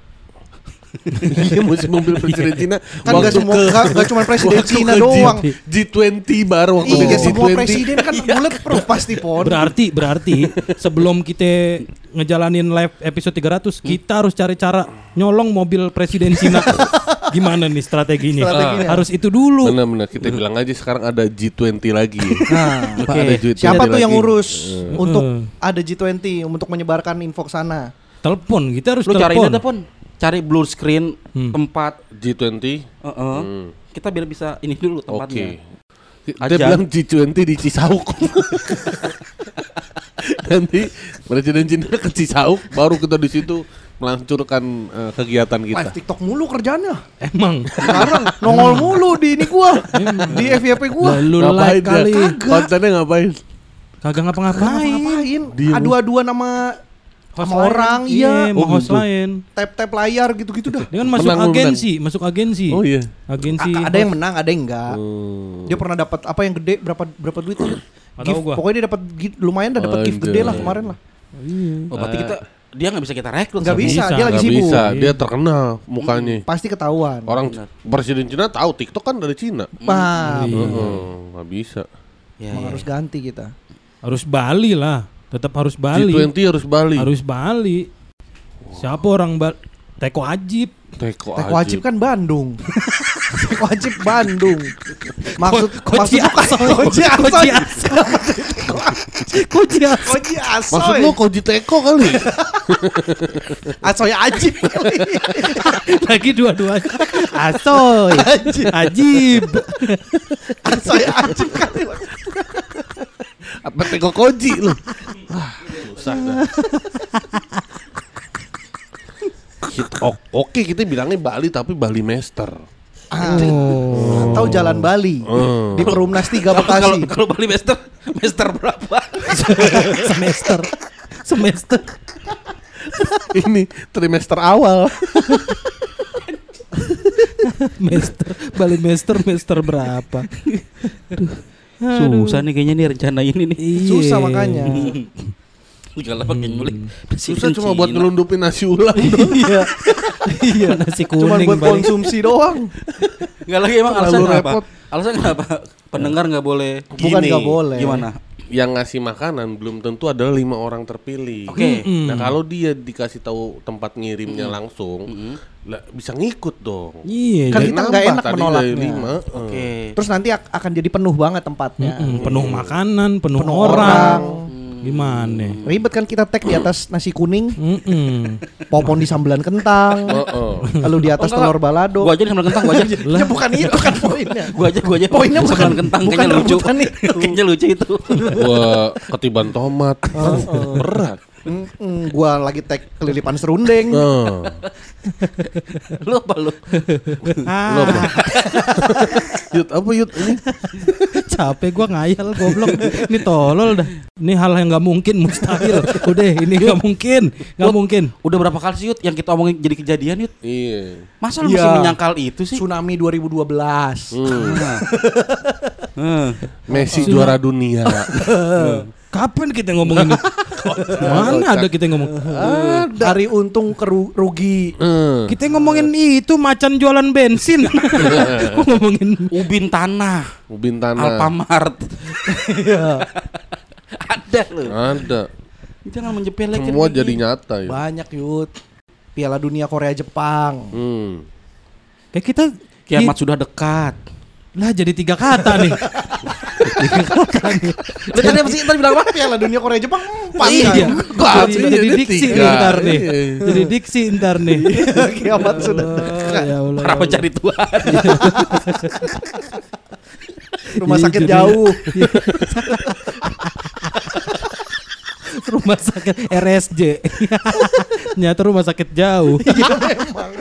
*laughs* Iya, musim mobil presiden Cina. Kan gak, semua, gak, gak cuma presiden waktu Cina ke doang. G- G20 bar waktu Iya, di semua G20. presiden kan *laughs* bulletproof pasti pon. Berarti berarti sebelum kita ngejalanin live episode 300 kita harus cari cara nyolong mobil presiden Cina. *laughs* Gimana nih strateginya? Strateginya. Harus itu dulu. Benar-benar kita bilang aja sekarang ada G20 lagi. Nah, Oke. ada G20 Siapa tuh yang lagi. ngurus Eh. untuk Eh. ada G20 untuk menyebarkan info ke sana? Telepon, kita harus Lu cari telepon. Cari blue screen Hmm. tempat G20? Heeh. Hmm. kita biar bisa ini dulu Oke. tempatnya. Dia Aja. bilang G20 di Cisauk. *laughs* Nanti presiden Cina ke Cisauk, baru kita di situ melancurkan eh, kegiatan kita. Live TikTok mulu kerjanya. Emang. Sekarang nongol mulu di ini gua. di FYP gua. Lalu Ngapain like dia? kali. Kontennya ngapain? Kagak Ngapain? ngapa-ngapain. Adu-aduan sama Host Sama orang, iya. mau Oh, host gitu. lain. Tap-tap layar gitu-gitu dah. Dia kan masuk Menang, agensi, masuk agensi. Oh iya. Agensi. A- ada yang menang, ada yang enggak. Hmm. Dia pernah dapat apa yang gede berapa berapa duit Gift, gua. pokoknya dia dapat lumayan dah dapat gift gede lah kemarin lah. Oh, berarti kita dia nggak bisa kita rekrut. Nggak bisa, bisa. dia lagi Nggak sibuk. bisa, dia terkenal mukanya. Pasti ketahuan. Orang Benar. presiden Cina tahu TikTok kan dari Cina. Wah, Iya. Heeh, nggak bisa. Ya, emang ya. harus ganti kita. Harus Bali lah. Tetap harus Bali. G20 harus Bali. Harus Bali. Siapa orang Bali? Teko Ajib. Teko Teh wajib kan Bandung. *laughs* Teh wajib Bandung. Maksud Ko- maksud Asoy. Koji Asoy. Koji Asoy. Koji Asoy. Maksud lu Koji Teko kali? *laughs* Asoy Ajib. *laughs* Lagi dua-duanya. Asoy. Ajib. Ajib. Asoy Ajib kali. Apa Teko Koji lu? Susah dah. Oke kita bilangnya Bali tapi Bali Master. Oh. Atau Jalan Bali. Hmm. Di Perumnas 3 Kalau kalau Bekasi. kalau Bali Master, Master berapa? *laughs* Semester. Semester. Ini trimester awal. Master. Bali Master. Master berapa? *laughs* Susah nih kayaknya nih rencana ini nih. Iya. Susah makanya. *laughs* Kalau pakai nyulik. Susah cuma buat ngelundupin nasi ulam *laughs* doang. Iya. Iya. Nasi Cuma kuning buat Bali. konsumsi doang. Enggak lagi emang alasan repot. Alasan kenapa? Pendengar nggak boleh. Bukan nggak boleh. Gimana? Yang ngasih makanan belum tentu adalah lima orang terpilih. Oke. Nah kalau dia dikasih tahu tempat ngirimnya langsung, lah, bisa ngikut dong. Iya. Kan kita nggak enak menolaknya. lima. Oke. Terus nanti ak- akan jadi penuh banget tempatnya. Mm-mm, penuh makanan, penuh, Penuh orang. orang. Gimana? Ribet kan kita tag di atas nasi kuning, Mm-mm. popon di sambelan kentang, Oh, oh. lalu di atas Oh, enggak. telur balado. Gua aja nih sambal kentang gua aja. *laughs* Ya bukan itu kan poinnya. Gua aja gua aja. Poinnya bukan- Sambal kentang bukan kayaknya lucu. rebutan itu. *laughs* kayaknya lucu itu. Gua ketiban tomat. Kan berat. Mm-mm, gua lagi tag kelilipan serundeng. Nah, lu apa lu? lo apa? Yud apa Yud ini? Capek gua ngayal goblok. Ini tolol dah. Ini hal yang nggak mungkin mustahil. Udah, ini nggak mungkin. Nggak mungkin. Udah berapa kali sih Yud yang kita omongin jadi kejadian Yud? Iya. Masa lu Iya. masih menyangkal itu sih? Tsunami 2012. Hmm. Hmm. Messi juara dunia. Kapan kita ngomongin? Mana ada kita ngomong? Dari untung ke ru- rugi. Hmm. Kita ngomongin itu macan jualan bensin. *laughs* Ngomongin Ubin tanah, Ubin tanah. Alfamart. Ada lu. Ada. Jangan menjepelekan. Semua jadi nyata ya. Banyak yud. Piala Dunia Korea Jepang. Hmm. kayak kita Kiamat sudah dekat. lah jadi tiga kata nih. *laughs* Lu tadi apa sih? Tadi bilang apa? Piala Dunia Korea Jepang empat Iya. kan? Gua Jadi, aslinya jadi jadi diksi ntar nih. Iya. Jadi diksi ntar nih. *laughs* Kiamat sudah. Ya Allah. Para pencari Tuhan. *laughs* Rumah Iya, sakit jauh. *laughs* rumah sakit RSJ. Nyata rumah sakit jauh. Iya memang.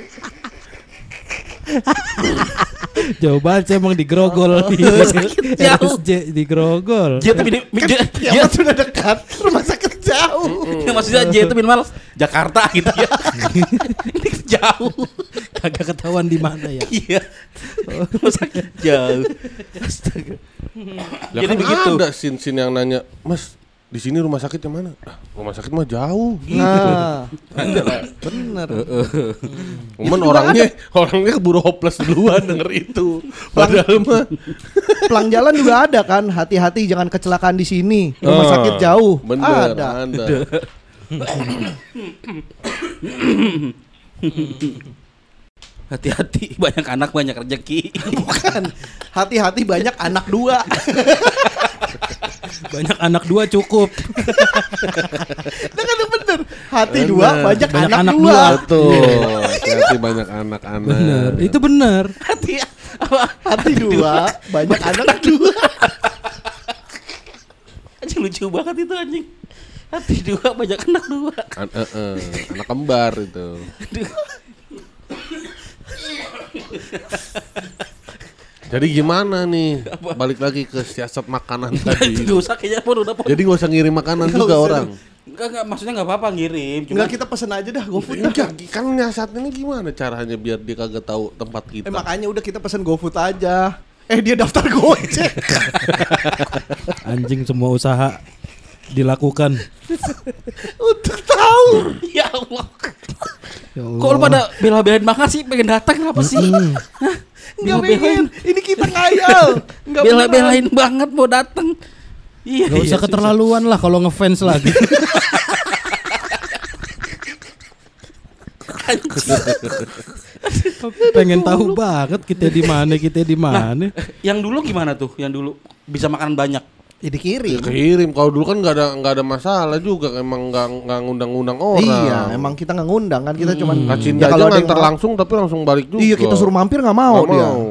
*laughs* Jauh banget sih emang di Grogol. *laughs* *laughs* jauh. RSJ di Grogol. Dia tuh mini- mi- dia, dia, Kiamat sudah dekat. Rumah sakit jauh. dia maksudnya dia itu minimal Jakarta gitu ya. Ini jauh. Kagak ketahuan di mana ya. Iya. Rumah sakit jauh. Astaga. Lah Jadi kan begitu. ada sin-sin yang nanya, Mas, di sini rumah sakit yang mana? Ah, rumah sakit mah jauh. Nah, bener. Cuman orangnya orangnya keburu hopeless duluan denger itu. Padahal mah Pelang jalan juga ada kan. Hati-hati jangan kecelakaan di sini. Rumah Ah, sakit jauh. Bener, Ada. ada. Hati-hati *laughs* banyak anak banyak rezeki. *laughs* Bukan. Hati-hati banyak anak dua. *laughs* Banyak anak dua cukup. Nah kan bener. Hati Bener. dua banyak, Banyak anak, anak dua. dua. Betul. Hati banyak anak-anak. Bener. Itu bener. Hati apa? Hati dua banyak anak dua. Anjing lucu banget itu anjing. Hati dua banyak anak dua. An- eh, eh, anak kembar itu. *laughs* Jadi gimana nih? Balik lagi ke siasat makanan tadi. Gak usah kayaknya pun udah pun. Jadi gak usah ngirim makanan juga usah orang. Enggak, enggak, maksudnya enggak apa-apa ngirim. Cuma Enggak kita pesen aja dah GoFood. Enggak, kan nyasat ini gimana caranya biar dia kagak tahu tempat kita? Eh makanya udah kita pesen GoFood aja. Eh dia daftar Gojek. *laughs* Anjing semua usaha dilakukan. *laughs* Untuk tahu. ya Allah. Ya Allah. Kok lu pada bela-belain banget sih pengen datang kenapa sih? Bela-belain. pengen. Ini kita ngayal. Enggak Bela-belain banget mau datang. Iya. Gak usah iya, keterlaluan lah kalau ngefans lagi. Pengen tahu banget kita di mana, kita di mana. Yang dulu gimana tuh? Yang dulu bisa makan banyak. Ya dikirim. Ya, kirim. Kalau dulu kan nggak ada nggak ada masalah juga. Emang nggak nggak ngundang-ngundang orang. Iya, emang kita nggak ngundang kan kita cuman Kak Cinda ya aja kalau ada yang nganter mau- langsung tapi langsung balik juga. Iya, kita suruh mampir nggak mau Nggak dia. mau.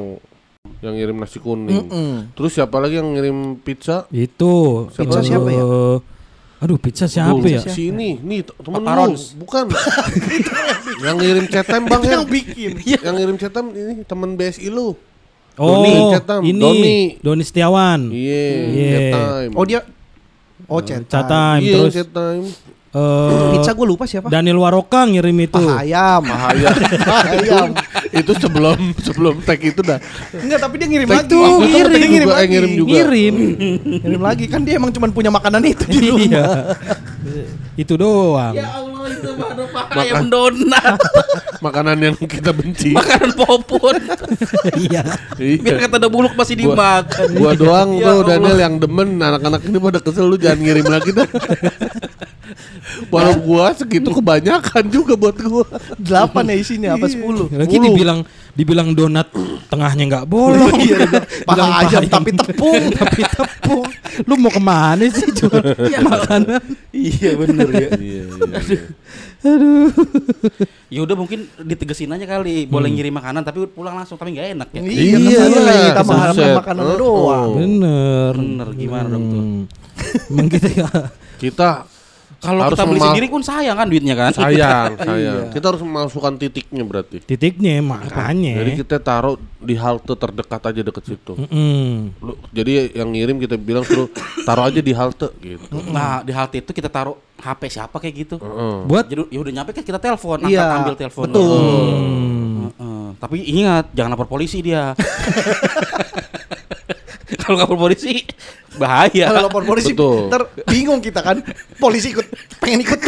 Yang ngirim nasi kuning. Mm-mm. Terus siapa lagi yang ngirim pizza? Itu. Pizza siapa ya? Aduh, pizza siapa Tuh, ya? Si ini, nih temen lu, Paparons. bukan. *laughs* yang ngirim cetem bang ya. yang bikin. yang ngirim cetem ini temen BSI lu. Oh, Doni Cetam, ini Doni. Doni Setiawan. Iya, Iya. cetem. Oh dia Oh chat Chat time Iya, terus cetem. eh, Pizza gue lupa siapa? Daniel Waroka ngirim itu. Ah, ayam. Bahaya. ayam. itu sebelum sebelum tag itu dah. Enggak, tapi dia ngirim Tag lagi. itu Dia ngirim ngirim juga, eh, lagi. ngirim juga. Ngirim. Ngirim lagi kan dia emang cuma punya makanan itu di rumah. iya. itu doang. Ya Allah itu ayam donat. *laughs* Makanan yang kita benci. Makanan popon. Iya. Biar iya. kata ada buluk masih Gua- dimakan. Gua doang Ya tuh Allah. Daniel yang demen anak-anak ini pada kesel lu jangan ngirim lagi dah. *laughs* Walau gua segitu kebanyakan juga buat gua. Delapan ya isinya apa sepuluh? Lagi dibilang dibilang donat tengahnya nggak bolong. Iya, *laughs* dia bilang, paha paha tapi tepung. *laughs* tapi tepung. Lu mau ke mana sih jual *laughs* makanan? Iya bener ya. Iya, iya. Aduh. Ya udah mungkin ditegesin aja kali, boleh ngirim makanan tapi pulang langsung tapi nggak enak ya. Iya, Iya, kan kita mengharapkan makanan Oh, doang. oh. Bener. Bener gimana dong tuh? Hmm. Emang kita ya Kita Kalau Harus kita beli memal- sendiri pun sayang kan duitnya kan? sayang, Iya. sayang. *laughs* Kita harus memasukkan titiknya berarti. titiknya makanya. Jadi kita taruh di halte terdekat aja deket situ. Mm-mm. Lu- jadi yang ngirim kita bilang suruh taruh aja di halte gitu. Nah di halte itu kita taruh HP siapa kayak gitu. Heeh. Buat Jadi ya udah nyampe kan kita telepon, angkat Iya, ambil telepon. betul. Heeh. Tapi ingat jangan lapor polisi dia. *laughs* Kalau lapor polisi bahaya. Kalau lapor polisi, Betul. ntar bingung kita kan. Polisi ikut, pengen ikut.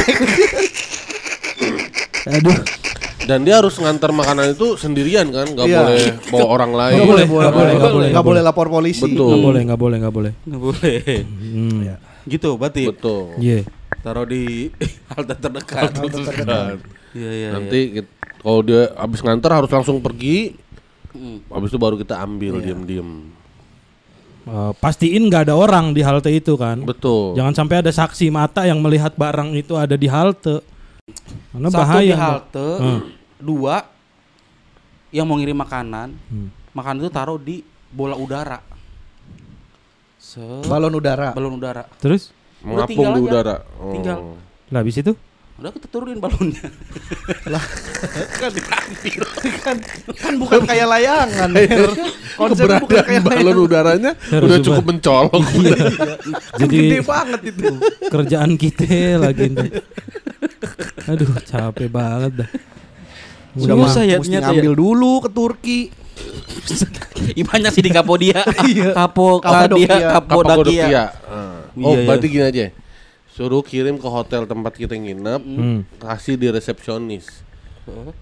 aduh. Dan dia harus ngantar makanan itu sendirian kan, nggak Iya. boleh bawa orang lain. Nggak boleh, nggak boleh, nggak boleh, Nggak boleh lapor polisi. Betul. Nggak boleh, nggak boleh, nggak boleh. Nggak boleh. Hmm. Gitu berarti. Betul. Iya. Taruh di *laughs* halte terdekat. Kan. Iya iya. Nanti kit- kalau dia habis ngantar harus langsung pergi, Hmm. habis itu baru kita ambil diam-diam. Eh, pastiin nggak ada orang di halte itu kan. Betul. Jangan sampai ada saksi mata yang melihat barang itu ada di halte. Karena Satu bahaya. di halte, Hmm. dua yang mau ngirim makanan, Hmm. makanan itu taruh di bola udara. Se Balon udara. balon udara. Terus? Mengapung tinggal di udara. Oh. Tinggal. Lah habis itu? Udah kita turunin balonnya. *laughs* kan, kan, kan bukan kayak layangan. Mer. Konsepnya bukan kayak balon layangan. udaranya Harus udah cukup mencolok. Kan Jadi gede banget itu. kerjaan kita lagi ntar. Aduh, capek banget dah. Udah mah, ya mesti ngambil dulu ke Turki. *laughs* Imannya sih di Kapodia. Iya. Kapo Kapadokia. Kadia, Kapodakia. Oh, Iya, iya. berarti gini aja. Suruh kirim ke hotel tempat kita nginep, Hmm. kasih di resepsionis.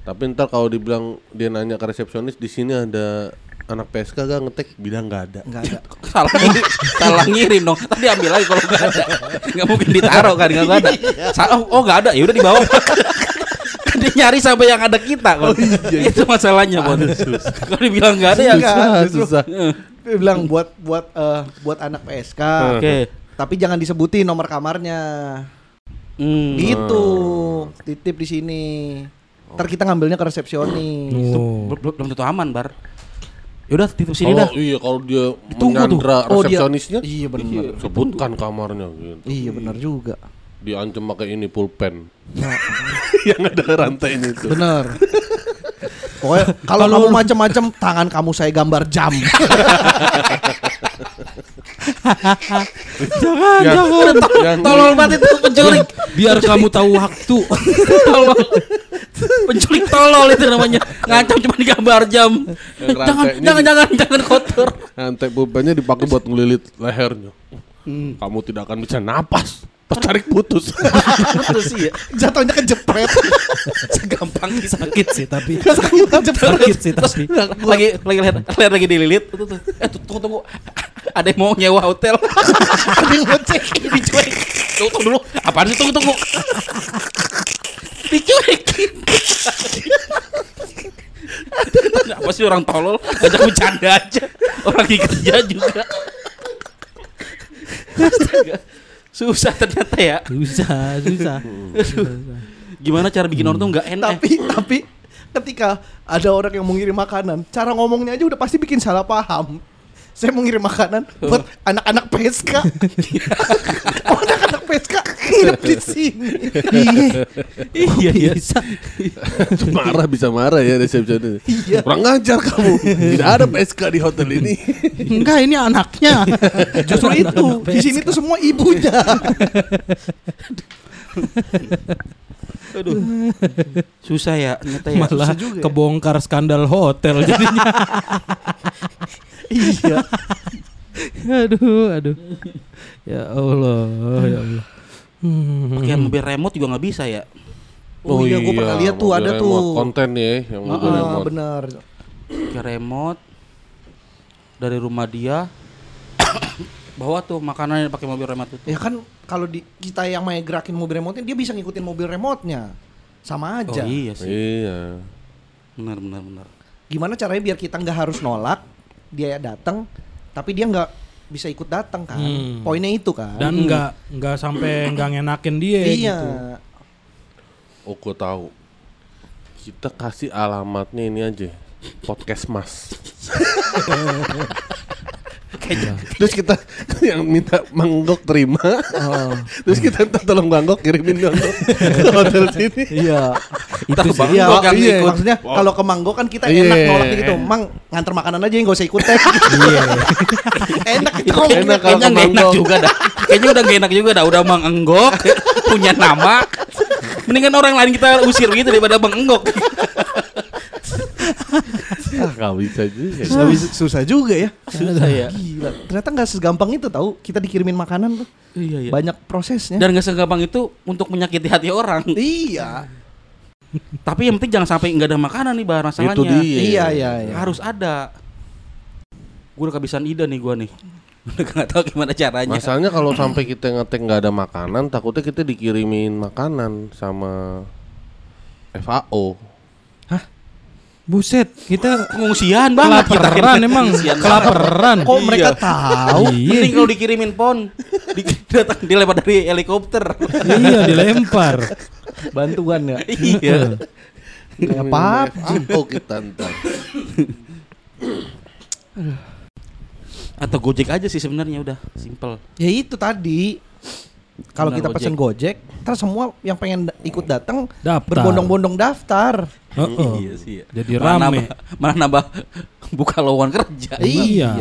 Tapi ntar kalau dibilang dia nanya ke resepsionis di sini ada anak PSK gak ngetek bilang nggak ada. Enggak ada. *laughs* salah ngirim, salah ngirim dong. Tadi ambil lagi kalau nggak ada. Nggak mungkin ditaruh kan nggak ada. Sa- oh, oh nggak ada, ya udah dibawa. *laughs* Kan dia nyari sampai yang ada kita kok. Itu masalahnya, Bon. Kalau dibilang nggak ada ya Enggak, Susah, justru susah. dia bilang buat buat eh, buat anak PSK. Oke. Tapi jangan disebutin nomor kamarnya. Hmm. Gitu. Titip di sini. Ntar kita ngambilnya ke resepsionis. Oh. Belum, belum tentu aman, Bar. Yaudah titip sini Kalau dah. iya kalau dia Ditunggu tuh. menyandra Oh, dia- resepsionisnya, Iya benar. sebutkan kamarnya gitu. Iya benar juga. Diancam pakai ini pulpen. *laughs* yang ada rantainya itu. Benar. *laughs* Pokoknya kalau kamu macam-macam tangan kamu saya gambar jam. *laughs* *laughs* Jangan, Yang- jangan. yang- Tolol banget itu penculik. Biar kamu tahu waktu. *laughs* tolol. Penculik tolol itu namanya. Ngancam cuma digambar jam. Yang Jangan, jangan, di- jangan, jangan kotor. Rantai pulpennya dipakai buat ngelilit lehernya. Kamu tidak akan bisa napas. Pas tarik putus. Betul sih ya. Jatuhnya kejepret. *laughs* Segampang. Sakit sih tapi. Sakit sih Terus tapi. lagi lagi leher, leher lagi dililit. Eh tuh, tunggu tunggu. Ada yang mau nyewa hotel. *laughs* Ada yang mau cek dicuek. Tunggu, tunggu dulu. Apaan sih tunggu tunggu. Dicuekin. Apa sih orang tolol? Ajak bercanda aja. Orang lagi kerja juga. Astaga. Susah ternyata ya. Susah, susah. Gimana cara bikin orang tuh nggak enak? tapi tapi ketika ada orang yang mau ngirim makanan, cara ngomongnya aja udah pasti bikin salah paham. Saya mau ngirim makanan buat anak-anak PSK. oh, *laughs* anak-anak PSK nginep di sini. Iya iya. Bisa. marah bisa marah ya resepsionis. Iya. Kurang ngajar kamu. Tidak ada PSK di hotel ini. Enggak, ini anaknya. Justru itu. Di sini tuh semua ibunya. Aduh. Susah ya ternyata ya. Malah susah juga ya. kebongkar skandal hotel jadinya. *laughs* iya. aduh, aduh. Ya Allah, ya Allah. Hmm. Pakai mobil remote juga nggak bisa ya. Oh, iya, gua pernah lihat tuh, ada tuh. konten ya yang mobil Ah, remote. benar. Pakai remote dari rumah dia *coughs* bawa tuh makanan yang pakai mobil remote itu. Ya kan kalau di kita yang main gerakin mobil remote dia bisa ngikutin mobil remote-nya. Sama Oh aja. iya sih. Iya. Benar benar benar. Gimana caranya biar kita nggak harus nolak dia datang tapi dia nggak bisa ikut datang kan. Hmm. Poinnya itu kan. Dan enggak enggak sampai *clears throat* enggak ngenakin dia iya. gitu. Oh, gue tahu. Kita kasih alamatnya ini aja. Podcast Mas. Terus kita yang minta Manggok terima. Terus kita minta tolong Manggok kirimin Manggok *laughs* ke hotel sini. Iya. Itu Iya, sih. iya, yang ikut. maksudnya kalau ke Manggo kan kita Iya. enak nolak gitu. Mang nganter makanan aja nggak usah ikut teh. Iya. *laughs* enak itu enak kalau kayaknya nggak enak juga dah. Kayaknya udah gak enak juga dah. Udah Bang Enggok *laughs* punya nama. Mendingan orang lain kita usir gitu daripada Bang Enggok. *laughs* Ah, gak bisa juga. Susah, susah juga ya. Susah ya. Gila. Ternyata nggak segampang itu tahu kita dikirimin makanan tuh. Iya iya. Banyak prosesnya. Dan gak segampang itu untuk menyakiti hati orang. iya. Tapi yang penting jangan sampai nggak ada makanan nih bahar masalahnya. Itu dia. Iya, iya, iya. Harus ada. Gue udah kehabisan ide nih gue nih. *laughs* Udah gak tahu gimana caranya. Masalahnya kalau sampai kita ngetek nggak ada makanan, takutnya kita dikirimin makanan sama FAO. Buset, kita Pengungsian banget kita kelaparan emang, kelaparan. Kok mereka Iya. tahu? Iya. Mending kalau dikirimin pon di, *laughs* datang dilempar dari helikopter. iya dilempar. Bantuan ya. iya. Kayak apa? FAO kita ntar. Atau Gojek aja sih sebenarnya udah simple. Ya itu tadi. Kalau kita pesen Gojek, ntar semua yang pengen da- ikut datang Daftar. berbondong-bondong daftar. Heeh. Iya sih. ya. Jadi Malah rame. nambah, malah nambah *laughs* buka lowongan kerja. Iya.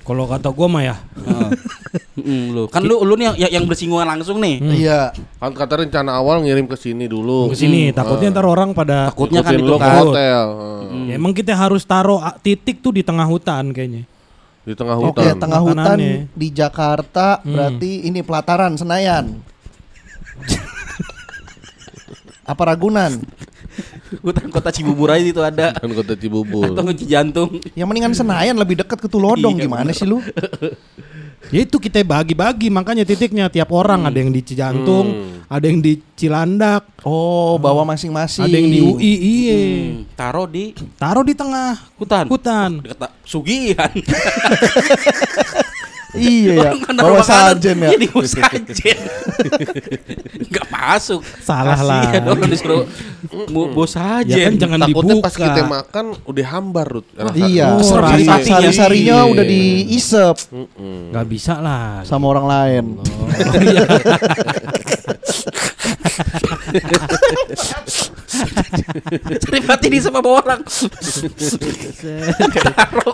Kalau kata gua mah ya, Heeh. *laughs* Mm, lu kan lu lu nih yang, yang- bersinggungan langsung nih. Iya. Kan kata rencana awal ngirim ke sini dulu. ke sini takutnya ntar orang pada Takutnya kan itu ke kan. hotel. Ya, emang kita harus taruh titik tuh di tengah hutan kayaknya. Di tengah Oke, hutan. tengah hutan Makanannya. di Jakarta Hmm. berarti ini pelataran Senayan. Apa Ragunan? Hutan kota Cibubur aja itu ada. Dan kota Cibubur. Atau kunci jantung. Yang mendingan Senayan lebih dekat ke Tulodong Iya, gimana bener. sih lu? Ya itu kita bagi-bagi makanya titiknya tiap orang ada yang di Cijantung, ada yang di Cilandak, Oh, bawa masing-masing. ada yang di UI, iye. Hmm, taruh di Taruh di tengah hutan. hutan. Dekat Sugihan. *laughs* Iya ya. Bawa naruh makanan, sajen ya. *laughs* Iya di bawah sajen. Enggak masuk. Salah lah. Orang disuruh bos sajen. Ya kan jangan Takutnya dibuka. pas kita makan udah hambar Rut. Iya. Oh, Sari-sarinya Iya. udah diisep Mm-mm. Gak bisa lah. sama orang lain. *laughs* Saripati di sama bawa orang.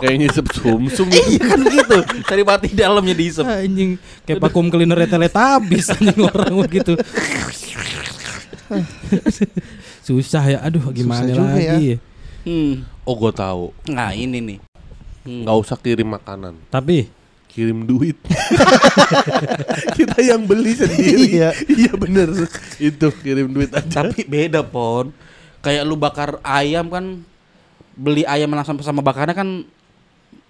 Kayak nyisep sumsum Iya kan gitu. Saripati dalamnya diisep. Anjing kayak vacuum cleaner teletabis anjing orang begitu. Susah ya. Aduh gimana Susah juga ya. lagi. Hmm. Oh gue tahu. Nah ini nih. Hmm. Nggak usah kirim makanan, Tapi kirim duit. *laughs* Kita yang beli sendiri. Iya. iya bener. Itu kirim duit aja. Tapi beda pon. Kayak lu bakar ayam kan beli ayam langsung sama bakarnya kan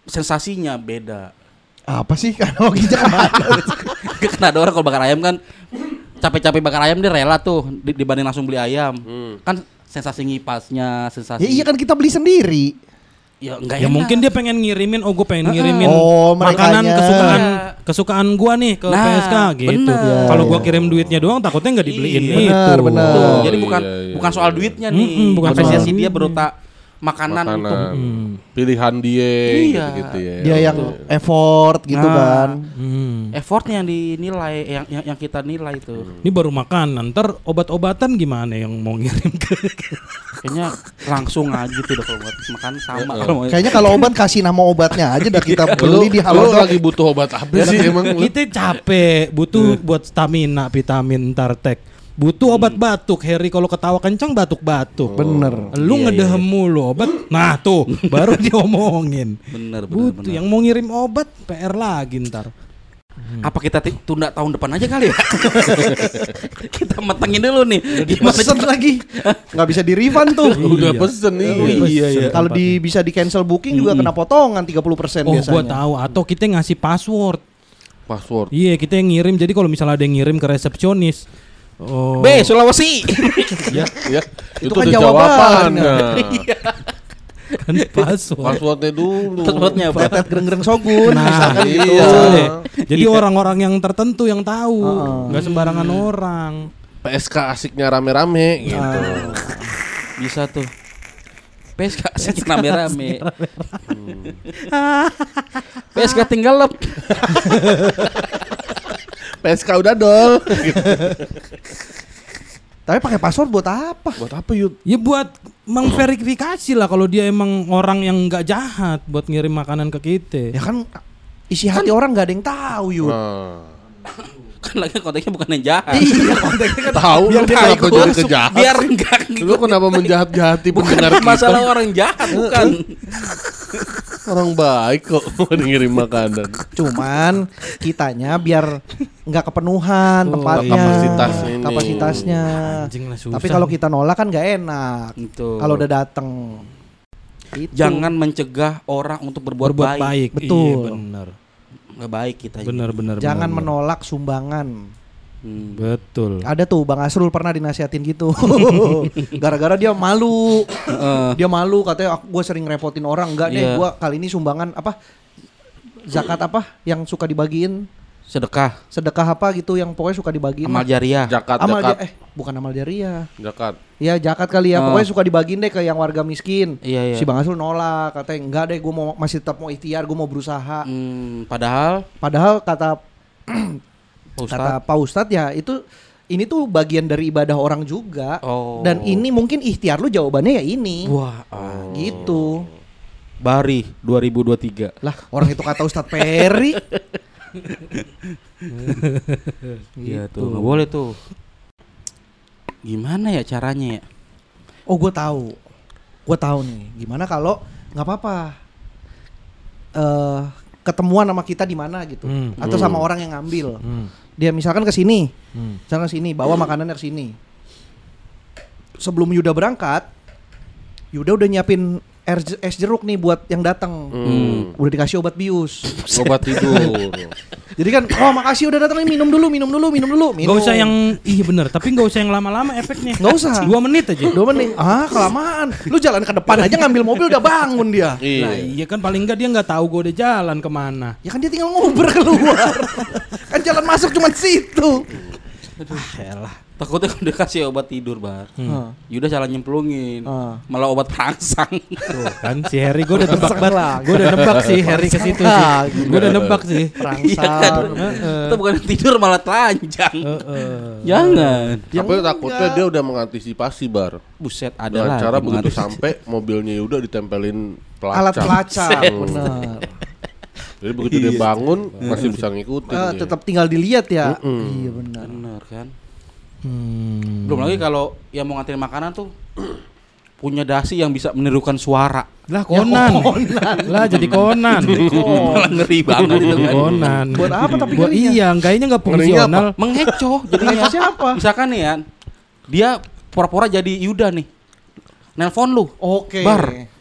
sensasinya beda. Apa sih analoginya *laughs* ke mana? kan *laughs* ada orang kalau bakar ayam kan capek-capek bakar ayam dia rela tuh di- dibanding langsung beli ayam. Hmm. Kan sensasi ngipasnya, sensasi. ya iya kan kita beli sendiri. Ya enggak ya mungkin dia pengen ngirimin, oh gue pengen ngirimin Oh, makanan kesukaan Iya. kesukaan gua nih ke Nah, PSK gitu. bener. Kalau gua kirim duitnya doang takutnya nggak dibeliin Iya. itu. Benar, benar. Tuh, Oh, jadi iya, bukan iya, bukan iya. soal duitnya nih. Mm-mm, bukan Apresiasi dia berupa makanan, Makanan. untuk Hmm. Pilihan dia Iya. gitu ya. Dia yang effort gitu Nah. kan. Hmm. Effortnya yang dinilai yang yang, yang kita nilai tuh. Ini baru makan, ntar obat-obatan gimana yang mau ngirim ke Kayaknya langsung aja tuh udah kalau buat makan sama Iya. kalau. Kayaknya kalau obat kasih nama obatnya aja dah kita *laughs* beli di halodoc. lagi butuh obat apa sih emang? lu? Kita capek, butuh buat stamina, vitamin, tartek. Butuh obat batuk, Harry kalau ketawa kencang batuk-batuk. Bener. Lu Iya, ngedehem mulu obat. Nah, tuh baru *laughs* diomongin. Bener bener. Butuh bener. yang mau ngirim obat PR lagi ntar. Apa kita tunda tahun depan aja kali ya? *laughs* kita matengin dulu nih. Gimana Pesen cara- lagi. Nggak bisa di refund tuh. *laughs* Udah Iya. pesen nih. Udah iya, iya. Kalau tempatnya. di bisa di cancel booking juga kena potongan 30% Oh, biasanya. gua tahu atau kita ngasih password. Password. Iya, kita yang ngirim. Jadi kalau misalnya ada yang ngirim ke resepsionis. Oh. B Sulawesi. *laughs* Ya, ya. Itu Itu, kan jawabannya. jawabannya. Kan password. Passwordnya dulu. Passwordnya apa? Tetet gereng-gereng sogun. Nah, misalkan iya. gitu. Misalnya. Jadi orang-orang yang tertentu yang tahu, nggak sembarangan orang. PSK asiknya rame-rame gitu. Bisa tuh. PSK asik rame-rame. PSK tinggal lep. PSK udah dol. Gitu. *laughs* Tapi pakai password buat apa? Buat apa yuk? Ya buat mengverifikasi lah kalau dia emang orang yang nggak jahat buat ngirim makanan ke kita. Ya kan isi hati orang nggak ada yang tahu yuk. Nah. Kan lagi konteksnya bukan yang jahat. iya konteksnya kan Tahu biar dia kenapa jadi kejahat? Biar enggak Lu kenapa menjahat-jahati bukan pendengar kita? masalah orang jahat bukan. Orang baik kok mau ngirim makanan. cuman kitanya biar nggak kepenuhan Oh, tempatnya kapasitas ini. kapasitasnya. Anjing lah susah. Tapi kalau kita nolak kan nggak enak. Itu. Kalau udah dateng Itu. jangan mencegah orang untuk berbuat, berbuat baik. baik. Betul. Iya. Nggak baik kita. ini. Bener bener. jangan bener, bener. menolak sumbangan. Hmm. Betul. Ada tuh Bang Asrul pernah dinasihatin gitu. *laughs* Gara-gara dia malu. Dia malu katanya aku gue sering repotin orang enggak deh Iya. gua kali ini sumbangan apa zakat apa yang suka dibagiin sedekah, sedekah apa gitu yang pokoknya suka dibagiin amal jariah. Jakat, amal jakat, ja- eh bukan amal jariah. Jakat. ya zakat kali ya. Ah. pokoknya suka dibagiin deh ke yang warga miskin. Iya, iya. si Bang Asrul nolak katanya enggak deh gue mau masih tetap mau ikhtiar gue mau berusaha. Hmm, padahal padahal kata *clears throat* kata Pak Ustadz ya itu ini tuh bagian dari ibadah orang juga. Oh. dan ini mungkin ikhtiar lu jawabannya ya ini. Wah, ah, gitu. Bari 2023. lah orang itu kata Ustadz Peri *laughs* *laughs* Iya Gitu. tuh, nggak boleh tuh. Gimana ya caranya ya? Oh gue tahu, gue tahu nih. Gimana kalau nggak apa-apa eh ketemuan sama kita di mana gitu, Hmm. atau sama orang yang ngambil. Hmm. Dia misalkan ke sini, Hmm. misalkan ke sini, bawa makanannya ke sini. Sebelum Yuda berangkat, Yuda udah nyiapin air es jeruk nih buat yang datang. Hmm. Udah dikasih obat bius. *laughs* Obat tidur. *laughs* Jadi kan, oh makasih udah datang nih minum dulu, minum dulu, minum dulu. Minum. Gak usah yang iya bener, tapi gak usah yang lama-lama efeknya. Nggak usah. Dua menit aja. Dua menit. Ah kelamaan. Lu jalan ke depan aja ngambil mobil udah bangun dia. Nah, Iya. iya kan paling enggak dia nggak tahu gue udah jalan ke mana. Ya kan dia tinggal ngobrol keluar. *laughs* kan jalan masuk cuma situ. Ah, elah. Takutnya kalau dia kasih obat tidur, Bar. Ah. Yuda salah nyemplungin. Ah. Malah obat perangsang. Tuh kan si Harry gue udah Perangsang banget. lah. Gue udah nebak sih Harry ke situ sih. Gue udah nebak sih. Perangsang. Itu bukan tidur malah telanjang. Heeh. Jangan. Tapi takutnya dia udah mengantisipasi bar. Buset ada Dengan lah. cara begitu sampai mobilnya Yuda ditempelin pelacak. Alat pelacak, benar. Jadi begitu dia bangun masih bisa ngikutin. Dia. tetap tinggal dilihat ya. Iya benar. Bener kan. Hmm. Belum lagi kalau yang mau nganterin makanan tuh *clears throat* punya dasi yang bisa menirukan suara. Lah *laughs* Conan. Lah jadi Conan. Malah ngeri banget itu kan. Conan. Buat apa tapi Buat iya, kayaknya nggak fungsional. Mengecoh jadinya. Mengecoh siapa? Misalkan nih ya, dia pura-pura jadi Yuda nih. Nelpon lu. Oke. Bar.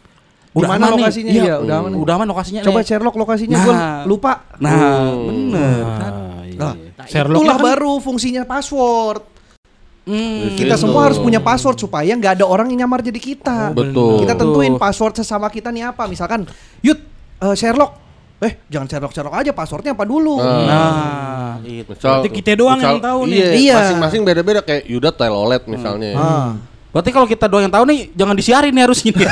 Di mana lokasinya? Iya, Iya, udah aman. nih. Udah aman lokasinya Coba nih. Sherlock lokasinya Nah. gua lupa. Nah, bener. Ah, iya. Lah, Sherlock Itulah kan baru fungsinya password. Hmm. Kita Itu. semua harus punya password supaya nggak ada orang yang nyamar jadi kita. Betul. Kita tentuin password sesama kita nih apa. Misalkan, Yud, eh, Sherlock. Eh, jangan Sherlock Sherlock aja. Passwordnya apa dulu? Ah. Nah, itu. Misal- Berarti kita doang yang tahu nih. Iya, Iya. masing-masing beda-beda kayak Yuda telolet misalnya. ya. Ah. Berarti kalau kita doang yang tahu nih, jangan disiarin nih harus ini. *laughs*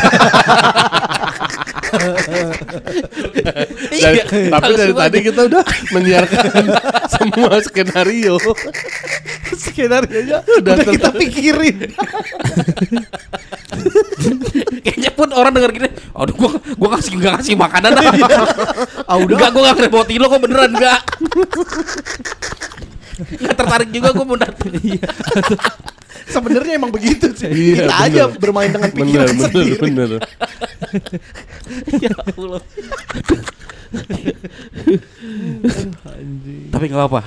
*laughs* Dari- tapi dari tadi kita udah menyiarkan *laughs* semua skenario. Skenario aja udah kita pikirin. *laughs* Kayaknya pun orang denger gini, aduh gua gua kasih gak kasih makanan dah. Ah, udah. Enggak, gua gak ngerepotin lo kok beneran enggak. Gak tertarik juga gua mau datang. Sebenarnya emang begitu sih. Iya, kita aja bener. bermain dengan pikiran bener, sendiri. bener. *laughs* ya Allah. Tapi nggak apa.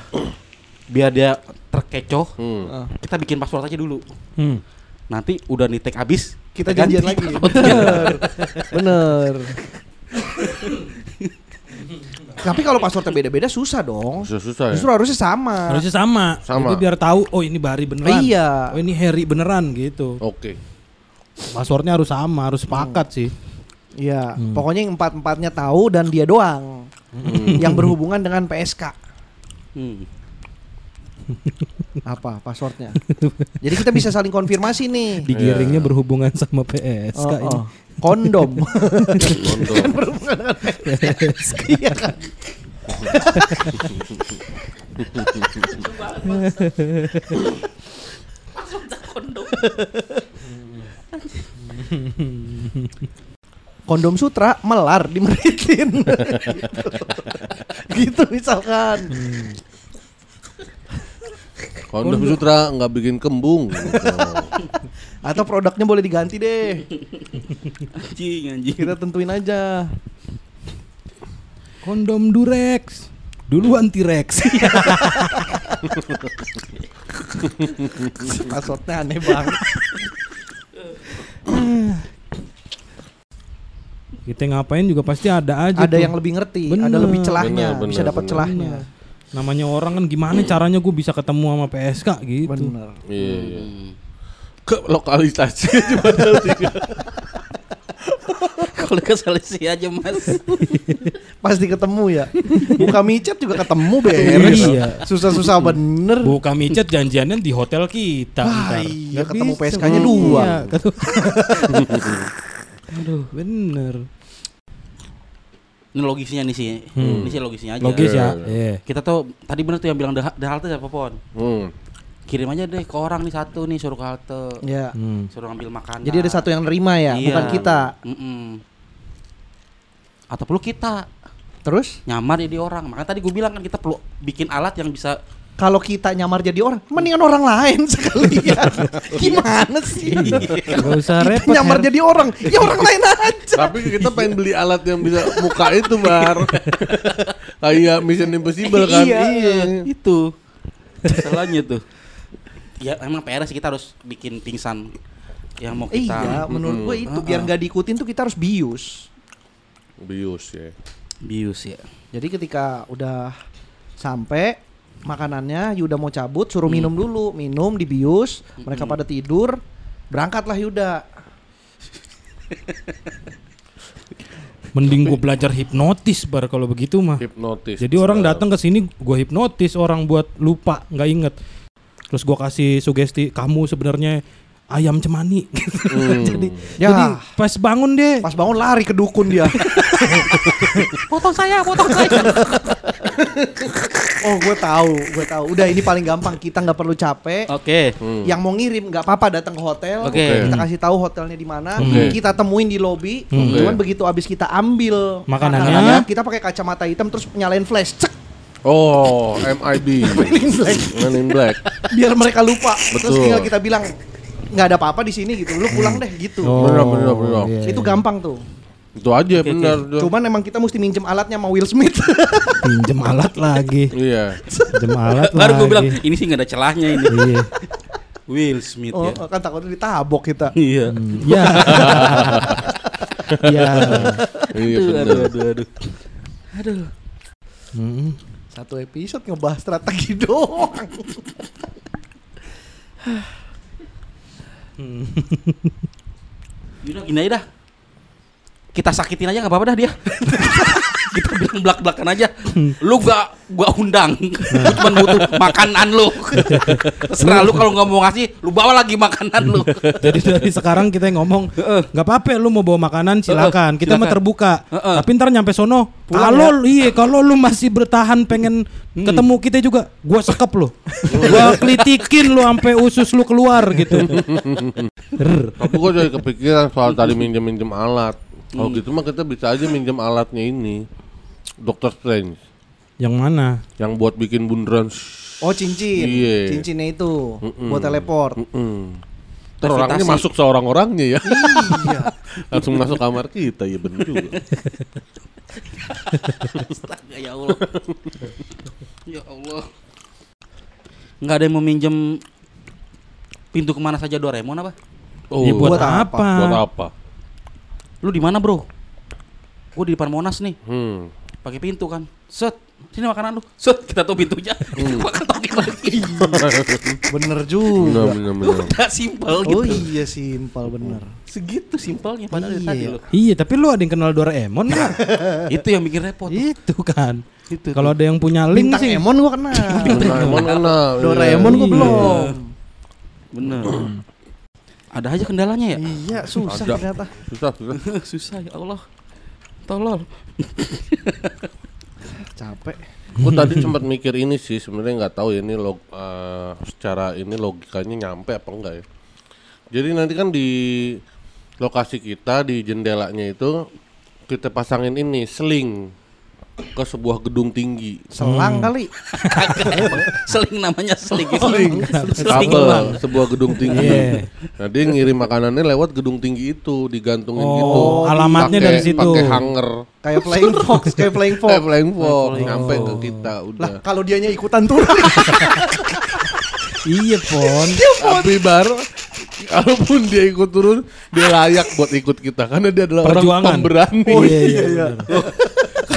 Biar dia terkecoh, Hmm. Ah. kita bikin password aja dulu. Hmm. Nanti udah nih tag habis, Kita ganti janjian lagi. *laughs* Bener. Bener. *laughs* Tapi kalau passwordnya beda-beda susah dong. Susah-susah ya. Justru harusnya sama. Harusnya sama. Sama. Itu biar tahu oh ini Bari beneran. Iya. Oh ini Harry beneran gitu. Oke. Passwordnya harus sama, harus sepakat sih. Iya. Pokoknya yang empat-empatnya tahu dan dia doang. yang berhubungan dengan PSK. Hmm. *laughs* Apa passwordnya? Jadi kita bisa saling konfirmasi nih. Digiringnya berhubungan sama PSK Oh, ini. oh. Kondom. *laughs* Kondom. Iya kan? Kondom sutra melar dimeritin. *laughs* gitu. gitu misalkan. Kondom sutra nggak bikin kembung. gitu. *laughs* Atau produknya boleh diganti deh. Anjing, anjing. Kita tentuin aja. Kondom Durex. Dulu anti Rex. *laughs* Passwordnya aneh banget. Kita ngapain juga pasti ada aja. Ada tuh. yang lebih ngerti, ada Bener. lebih celahnya, Bener, bisa dapat bener. Namanya orang kan gimana caranya gue bisa ketemu sama PSK gitu. Bener. Iya, iya. Ke lokalisasi. Kalau ke seleksi aja mas. Pasti ketemu ya. Buka micet juga ketemu beres. Iya. Susah-susah bener. Buka micet janjiannya di hotel kita. Wah, ntar. iya, Nggak ketemu. PSK-nya dua. Iya, ketemu. *laughs* Aduh, bener. Ini logisnya nih sih. Hmm. Ini sih logisnya aja. Logis ya. Iya, Iya. Kita tuh tadi bener tuh yang bilang the, the halte siapa pon? Hmm. Kirim aja deh ke orang nih satu nih suruh ke halte. Ya. Hmm. Suruh ngambil makanan. Jadi ada satu yang nerima ya, Iya. bukan kita. Mm-mm. Atau perlu kita Terus nyamar jadi orang. Makanya tadi gue bilang kan kita perlu bikin alat yang bisa kalau kita nyamar jadi orang, mendingan orang lain *laughs* sekalian. Gimana sih? Gak usah Kita repot. nyamar Her. jadi orang, ya orang lain aja. Tapi kita pengen beli alat yang bisa muka itu bar. Kayak Mission Impossible kan. Iya, itu. Salahnya tuh. Ya emang PR sih kita harus bikin pingsan yang mau kita. Iya, menurut gue itu biar nggak diikutin tuh kita harus bius. Bius ya. bius ya. Jadi ketika udah sampai makanannya Yuda mau cabut suruh Hmm. minum dulu, minum dibius, mereka pada tidur, berangkatlah Yuda. Mending gue belajar hipnotis bar kalau begitu mah. Hipnotis. Jadi orang datang ke sini gue hipnotis orang buat lupa nggak inget. terus gua kasih sugesti kamu sebenarnya ayam cemani *laughs* gitu. jadi Ya. jadi pas bangun deh Pas bangun lari ke dukun dia. *laughs* potong saya potong saya *laughs* Oh, gue tahu, gue tahu. Udah ini paling gampang. Kita nggak perlu capek. Oke. Yang mau ngirim nggak apa-apa datang ke hotel. Oke. Kita kasih tahu hotelnya di mana. Oke. Kita temuin di lobby. Oke. Cuman begitu abis kita ambil Makanannya. kita pakai kacamata hitam terus nyalain flash. Cek. Oh, MIB. Men in Black. Men in Black. Biar mereka lupa. Terus Betul. tinggal kita bilang nggak ada apa-apa di sini gitu. Lu pulang deh gitu. Bener, bener, bener. iya, Itu iya. gampang tuh. Itu aja benar. tuh. Cuman emang kita mesti minjem alatnya sama Will Smith. *laughs* pinjem alat lagi Iya. pinjem alat *laughs* Baru gue lagi. bilang ini sih nggak ada celahnya ini. iya Will Smith oh, ya. kan takutnya ditabok kita. Iya. *laughs* ya ya Iya Aduh, benar. aduh, aduh, aduh. Aduh. Hmm. Satu episode ngebahas strategi doang. *laughs* Yaudah gini aja dah. Kita sakitin aja nggak apa-apa dah dia. *laughs* kita bilang belak-belakan aja. Lu gak gua undang. Gua cuma butuh makanan lu. Terserah lu kalau nggak mau ngasih, lu bawa lagi makanan lu. Jadi dari sekarang kita yang ngomong nggak apa-apa lu mau bawa makanan silakan kita mah terbuka tapi ntar nyampe sono kalau iya kalau lu masih bertahan pengen ketemu kita juga gua sekep lu gua kelitikin lu sampai usus lu keluar gitu. Tapi gue jadi kepikiran soal tadi minjem-minjem alat. Kalau gitu mah kita bisa aja minjem alatnya ini. Doctor Strange yang mana yang buat bikin bundaran. Oh cincin, Iya. cincinnya itu Mm-mm. buat teleport. Mm-mm. Ntar orangnya Levitasi. masuk seorang-orangnya ya. iya. *laughs* Langsung masuk kamar kita ya bener juga. *laughs* Astaga ya Allah. ya Allah. Nggak ada yang mau minjem pintu ke mana saja Doraemon apa? Oh, Ya, buat, buat apa? apa, buat apa? Lu di mana bro? Gue di depan Monas nih, Hmm. Pakai pintu kan. Set, sini makanan lu. Set, kita tuh pintunya. *laughs* Kita makan toki lagi. Bener *laughs* Bener juga. bener bener. *laughs* Udah simpel gitu. Oh iya simpel bener. Segitu simpelnya padahal Iya. tadi lo. iya tapi lu ada yang kenal Doraemon nggak Itu yang bikin repot. itu kan Itu. kalau ada yang punya link Bintang sih Emon gua kenal. Doraemon kenal. Doraemon gua Iya. belum. Bener. Ada aja kendalanya ya? Iya susah ternyata. Susah susah. Susah ya Allah. Tolol. *laughs* Capek. Gue tadi sempat mikir ini sih sebenarnya nggak tahu ya ini log eh, secara ini logikanya nyampe apa enggak ya. Jadi nanti kan di lokasi kita di jendelanya itu kita pasangin ini seling ke sebuah gedung tinggi. Selang kali. Kagak *laughs* emang. Seling namanya seling. Seling. Seling Kabel bang. sebuah gedung tinggi. Iya. Nah dia ngirim makanannya lewat gedung tinggi itu digantungin Oh, gitu. alamatnya Pakai- dari situ. Pakai hanger. Kayak flying fox, *laughs* kayak flying fox. Kayak flying fox nyampe fox. ke kita Lah udah. kalau dianya ikutan turun. *laughs* iya pon Tapi bar Kalaupun dia ikut turun, dia layak buat ikut kita karena dia adalah orang Perjuangan. pemberani. Oh, iya, iya, iya.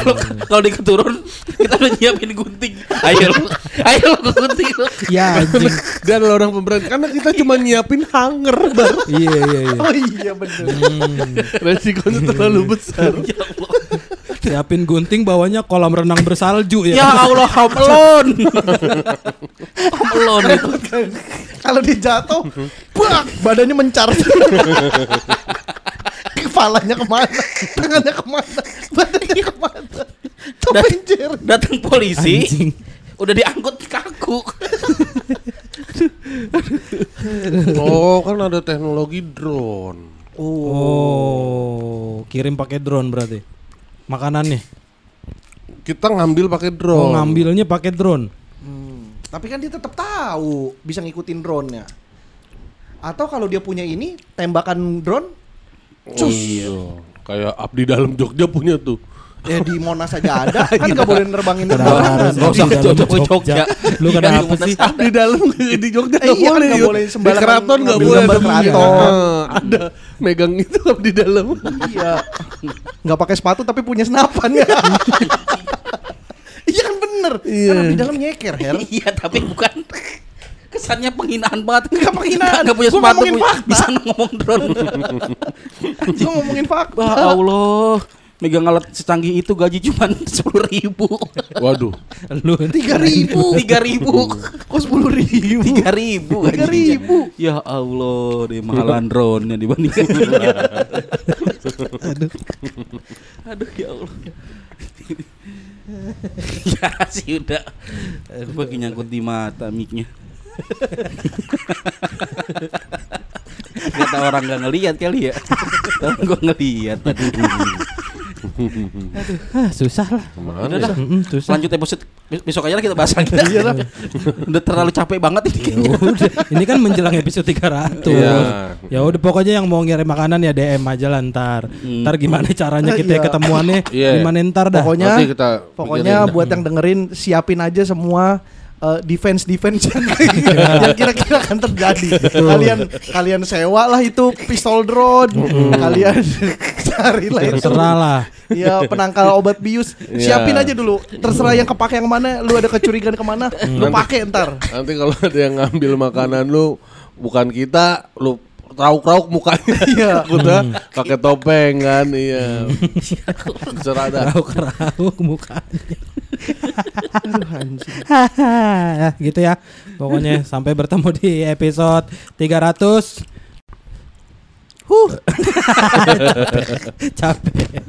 Kalau kalau dia keturun, kita udah nyiapin gunting. Ayo lu, ayo lu ke gunting lu. ya anjing dia adalah orang pemberani karena kita cuma nyiapin hanger bar. iya iya iya oh iya bener. Resikonya terlalu besar. Ya Allah. siapin gunting bawahnya kolam renang bersalju ya, Ya Allah, home alone. home alone itu. Kalau dia jatuh, bak, badannya mencar. *laughs* Kepalanya ke mana? Tangannya ke mana? Badannya ke mana? Kepencir. Datang polisi, Anjing. udah diangkut kaku. Oh, kan ada teknologi drone. oh kirim pakai drone berarti makanannya Kita ngambil pakai oh drone. ngambilnya pakai drone Hmm, Tapi kan dia tetap tahu bisa ngikutin drone-nya. Atau kalau dia punya ini tembakan drone, Oh, iya. Kayak Abdi dalam Jogja punya tuh. ya di Monas aja ada, *laughs* kan nggak boleh nerbangin Kenapa drone. harus Nggak usah di ke Jogja. Lu Iya, kenapa di sih? Abdi dalam di Jogja Eh, nggak iya boleh. yuk. boleh Di keraton nggak ngambil boleh. Iya. keraton. Ah, Ada megang itu Abdi dalam. Iya. Nggak pakai sepatu tapi punya senapan ya. *laughs* Iya kan bener. Iya. Kan di dalam nyeker, Her. Iya, tapi bukan kesannya penghinaan banget. Nggak penghinaan. Nggak punya Gua sepatu, ngomongin punya- fakta. bisa ngomong drone. *laughs* Gue ngomongin fakta. Ya Allah. megang alat secanggih itu gaji cuma *laughs* sepuluh ribu. Waduh. Lu Tiga ribu. *laughs* Tiga ribu. Kok sepuluh ribu? Tiga ribu. Tiga ribu. Ya Allah, di mahalan drone-nya dibandingkan. Aduh. Aduh ya Allah. ya sih udah. Bagi nyangkut di mata mic-nya. Kata orang nggak ngelihat kali ya. Tapi gua ngelihat tadi. ah, susah lah. Udah ya? susah. Lanjut episode besok aja lah kita bahas lagi. Iya lah. *laughs* Udah terlalu capek banget ini. Ya udah, ini kan menjelang episode 300. Iya. Ya udah pokoknya yang mau ngirim makanan ya DM aja lah ntar. Hmm. Ntar gimana caranya kita Iya. ketemuannya? Iya. Gimana ntar dah? Pokoknya kita Pokoknya buat yang dengerin siapin aja semua eh, defense defense yang, *laughs* *laughs* yang kira-kira akan terjadi. Kalian kalian sewa lah itu pistol drone, kalian *laughs* cari lah itu. Terserah lah. Ya penangkal obat bius. Iya. Siapin aja dulu. Terserah yang kepake yang mana. Lu ada kecurigaan ke mana? Lu pakai ntar. Nanti kalau ada yang ngambil makanan lu bukan kita, lu rauk-rauk mukanya. Iya. Takutnya pakai topeng kan, iya. Terserah dah. Rauk-rauk mukanya. Hahaha, *laughs* gitu ya. Pokoknya sampai bertemu di episode 300. Huh. *laughs* *laughs* Capek.